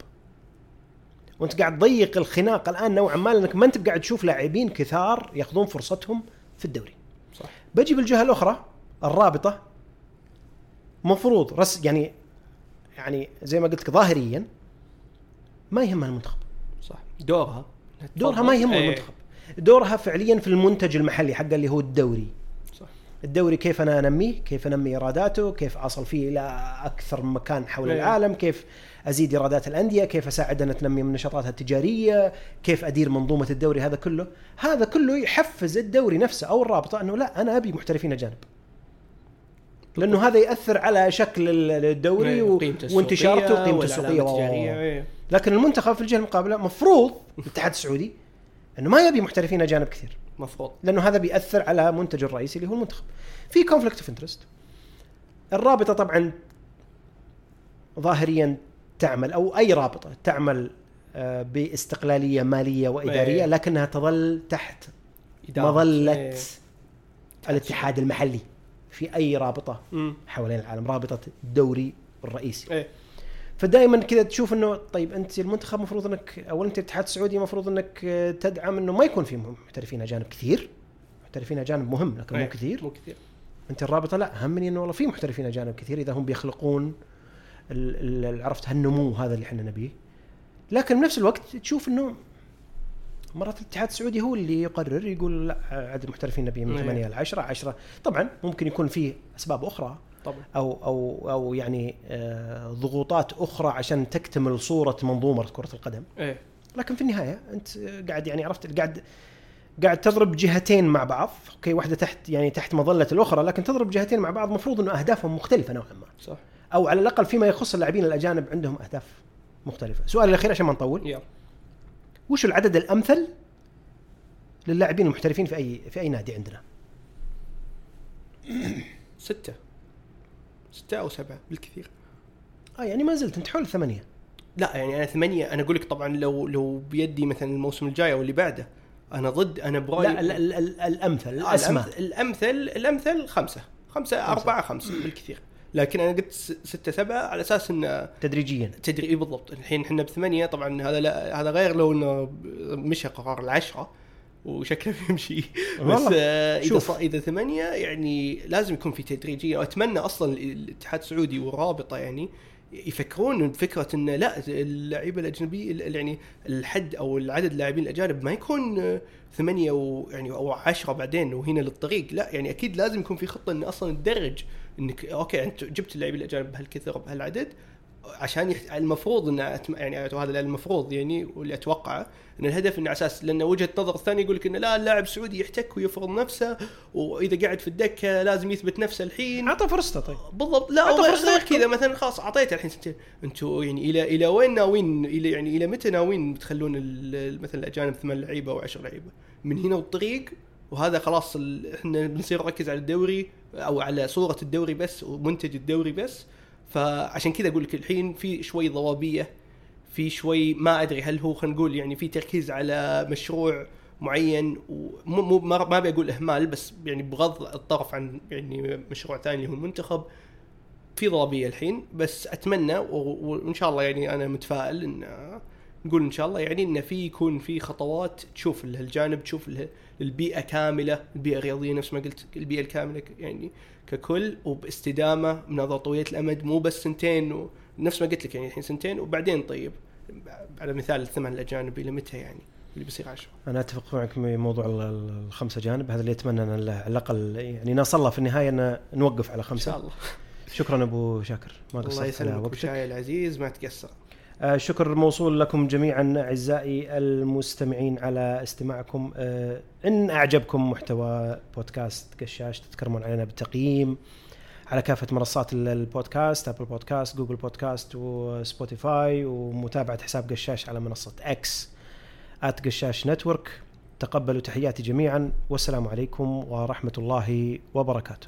وأنت قاعد تضيق الخناق الآن نوعا ما لأنك ما أنت قاعد تشوف لاعبين كثار يأخذون فرصتهم في الدوري صح بجي بالجهة الأخرى الرابطة مفروض رس يعني يعني زي ما قلت لك ظاهريا ما يهمها المنتخب. صح. دورها. دورها ما يهمه إيه. المنتخب. دورها فعليا في المنتج المحلي حقه اللي هو الدوري. صح. الدوري كيف أنا أنميه كيف أنمي ايراداته كيف أصل فيه إلى أكثر مكان حول إيه. العالم كيف أزيد ايرادات الأندية كيف انها تنمي من نشاطاتها التجارية كيف أدير منظومة الدوري هذا كله. هذا كله يحفز الدوري نفسه أو الرابطة أنه لا أنا أبي محترفين أجانب. لأنه هذا يأثر على شكل ال- الدوري إيه، و... وانتشارته وقيمته السوقية. إيه. لكن المنتخب في الجهة المقابلة مفروض الاتحاد السعودي إنه ما يبي محترفين أجانب كثير مفروض لأنه هذا بيأثر على منتجه الرئيسي اللي هو المنتخب. في conflict of interest. الرابطة طبعا ظاهريا تعمل أو أي رابطة تعمل آه، باستقلالية مالية وإدارية إيه. لكنها تظل تحت. مظلة. الاتحاد المحلي في أي رابطة. حوالين العالم رابطة الدوري الرئيسي. إيه فدائما كذا تشوف إنه طيب أنت المنتخب المفروض إنك أو أنت الاتحاد السعودي المفروض إنك آه، تدعم إنه ما يكون في محترفين أجانب كثير محترفين أجانب مهم لكن مو إيه. كثير مو كثير أنت الرابطة لا همني إنه والله في محترفين أجانب كثير إذا هم بيخلقون عرفت هالنمو هذا اللي إحنا نبيه لكن بنفس الوقت تشوف إنه مرات الاتحاد السعودي هو اللي يقرر يقول لا عدد المحترفين نبيه من إيه. 8 ل 10 10 طبعا ممكن يكون فيه أسباب أخرى طبعا. أو أو أو يعني آه، ضغوطات أخرى عشان تكتمل صورة منظومة كرة القدم. إيه. لكن في النهاية أنت قاعد يعني عرفت قاعد قاعد تضرب جهتين مع بعض. أوكي واحدة تحت يعني تحت مظلة الأخرى لكن تضرب جهتين مع بعض المفروض إنه أهدافهم مختلفة نوعا ما. صح. أو على الأقل فيما يخص اللاعبين الأجانب عندهم أهداف مختلفة. سؤال الأخير عشان ما نطول. يلا. وش العدد الأمثل للاعبين المحترفين في اي في أي نادي عندنا؟ ستة. ستة أو سبعة بالكثير. آه يعني ما زلت أنت حول ثمانية. لا يعني أنا ثمانية. أنا أقول لك طبعا لو لو بيدي مثلا الموسم الجاي أو اللي بعده أنا ضد أنا برأيي لا ال- ال- ال- الأمثل آه، الاسمى الأمثل, الأمثل الامثل خمسة خمسة. أربعة خمسة بالكثير. لكن أنا قلت ستة سبعة على أساس إنه تدريجيا. تدري إيه بالضبط. الحين إحنا بثمانية طبعا هذا لا هذا غير لو إنه مشى قرار العشرة وشكله بيمشي. بس. آه إذا إذا ثمانية يعني لازم يكون في تدريجية وأتمنى أصلا الاتحاد السعودي والرابطة يعني يفكرون بفكره انه لا اللعيبة الأجنبية يعني الحد أو العدد اللاعبين الأجانب ما يكون آه، ثمانية و يعني أو عشرة بعدين وهنا للطريق. لا يعني أكيد لازم يكون في خطة انه أصلا تدرج إنك أوكي أنت جبت اللاعبين الاجانب بهالكثر بهالعدد عشان يح... المفروض ان أتم... يعني هذا المفروض يعني واللي أتوقعه إن الهدف إنه على أساس لأن وجهة نظر الثانية يقول لك إنه لا اللاعب السعودي يحتك ويفرض نفسه وإذا قاعد في الدكة لازم يثبت نفسه الحين. أعطى فرصته طيب. بالضبط. لا غير أكثر. كذا مثلا خلاص أعطيته الحين. سنتين أنتم يعني إلى إلى وين ناويين إلى يعني إلى متى ناويين تخلون مثلا الأجانب ثمان لعيبة أو عشر لعيبة؟ من هنا والطريق وهذا خلاص إحنا بنصير نركز على الدوري أو على صورة الدوري بس ومنتج الدوري بس. فعشان كذا أقول لك الحين في شوي ضبابيه في شوي ما أدري هل هو خلينا نقول يعني في تركيز على مشروع معين ومو مو ما أبي أقول إهمال بس يعني بغض الطرف عن يعني مشروع ثاني اللي هو المنتخب في ضبابيه الحين. بس أتمنى وإن شاء الله يعني أنا متفائل ان نقول إن شاء الله يعني انه في يكون في خطوات تشوف ال- الجانب تشوف البيئة كاملة البيئة الرياضية نفس ما قلت البيئة الكاملة يعني ككل وباستدامة بنظره طويلة الأمد مو بس سنتين ونفس ما قلت لك يعني الحين سنتين وبعدين طيب. على مثال الثمان الاجانب إلى متى يعني اللي بيصير عشرة؟ أنا أتفق معك في موضوع ال- ال- الخمسة جانب هذا اللي أتمنى أن على الأقل يعني نصل له في النهاية أن نوقف على إن خمسة. شاء الله. شكرا أبو شاكر. ما قصرت الله يسلمك على. وقتك. العزيز ما تقصر. شكر موصول لكم جميعا أعزائي المستمعين على استماعكم. آه، إن أعجبكم محتوى بودكاست قشاش تتكرمون علينا بالتقييم على كافة منصات ال- البودكاست Apple Podcasts Google Podcasts و Spotify ومتابعة حساب قشاش على منصة إكس at قشاش network. تقبلوا تحياتي جميعا والسلام عليكم ورحمة الله وبركاته.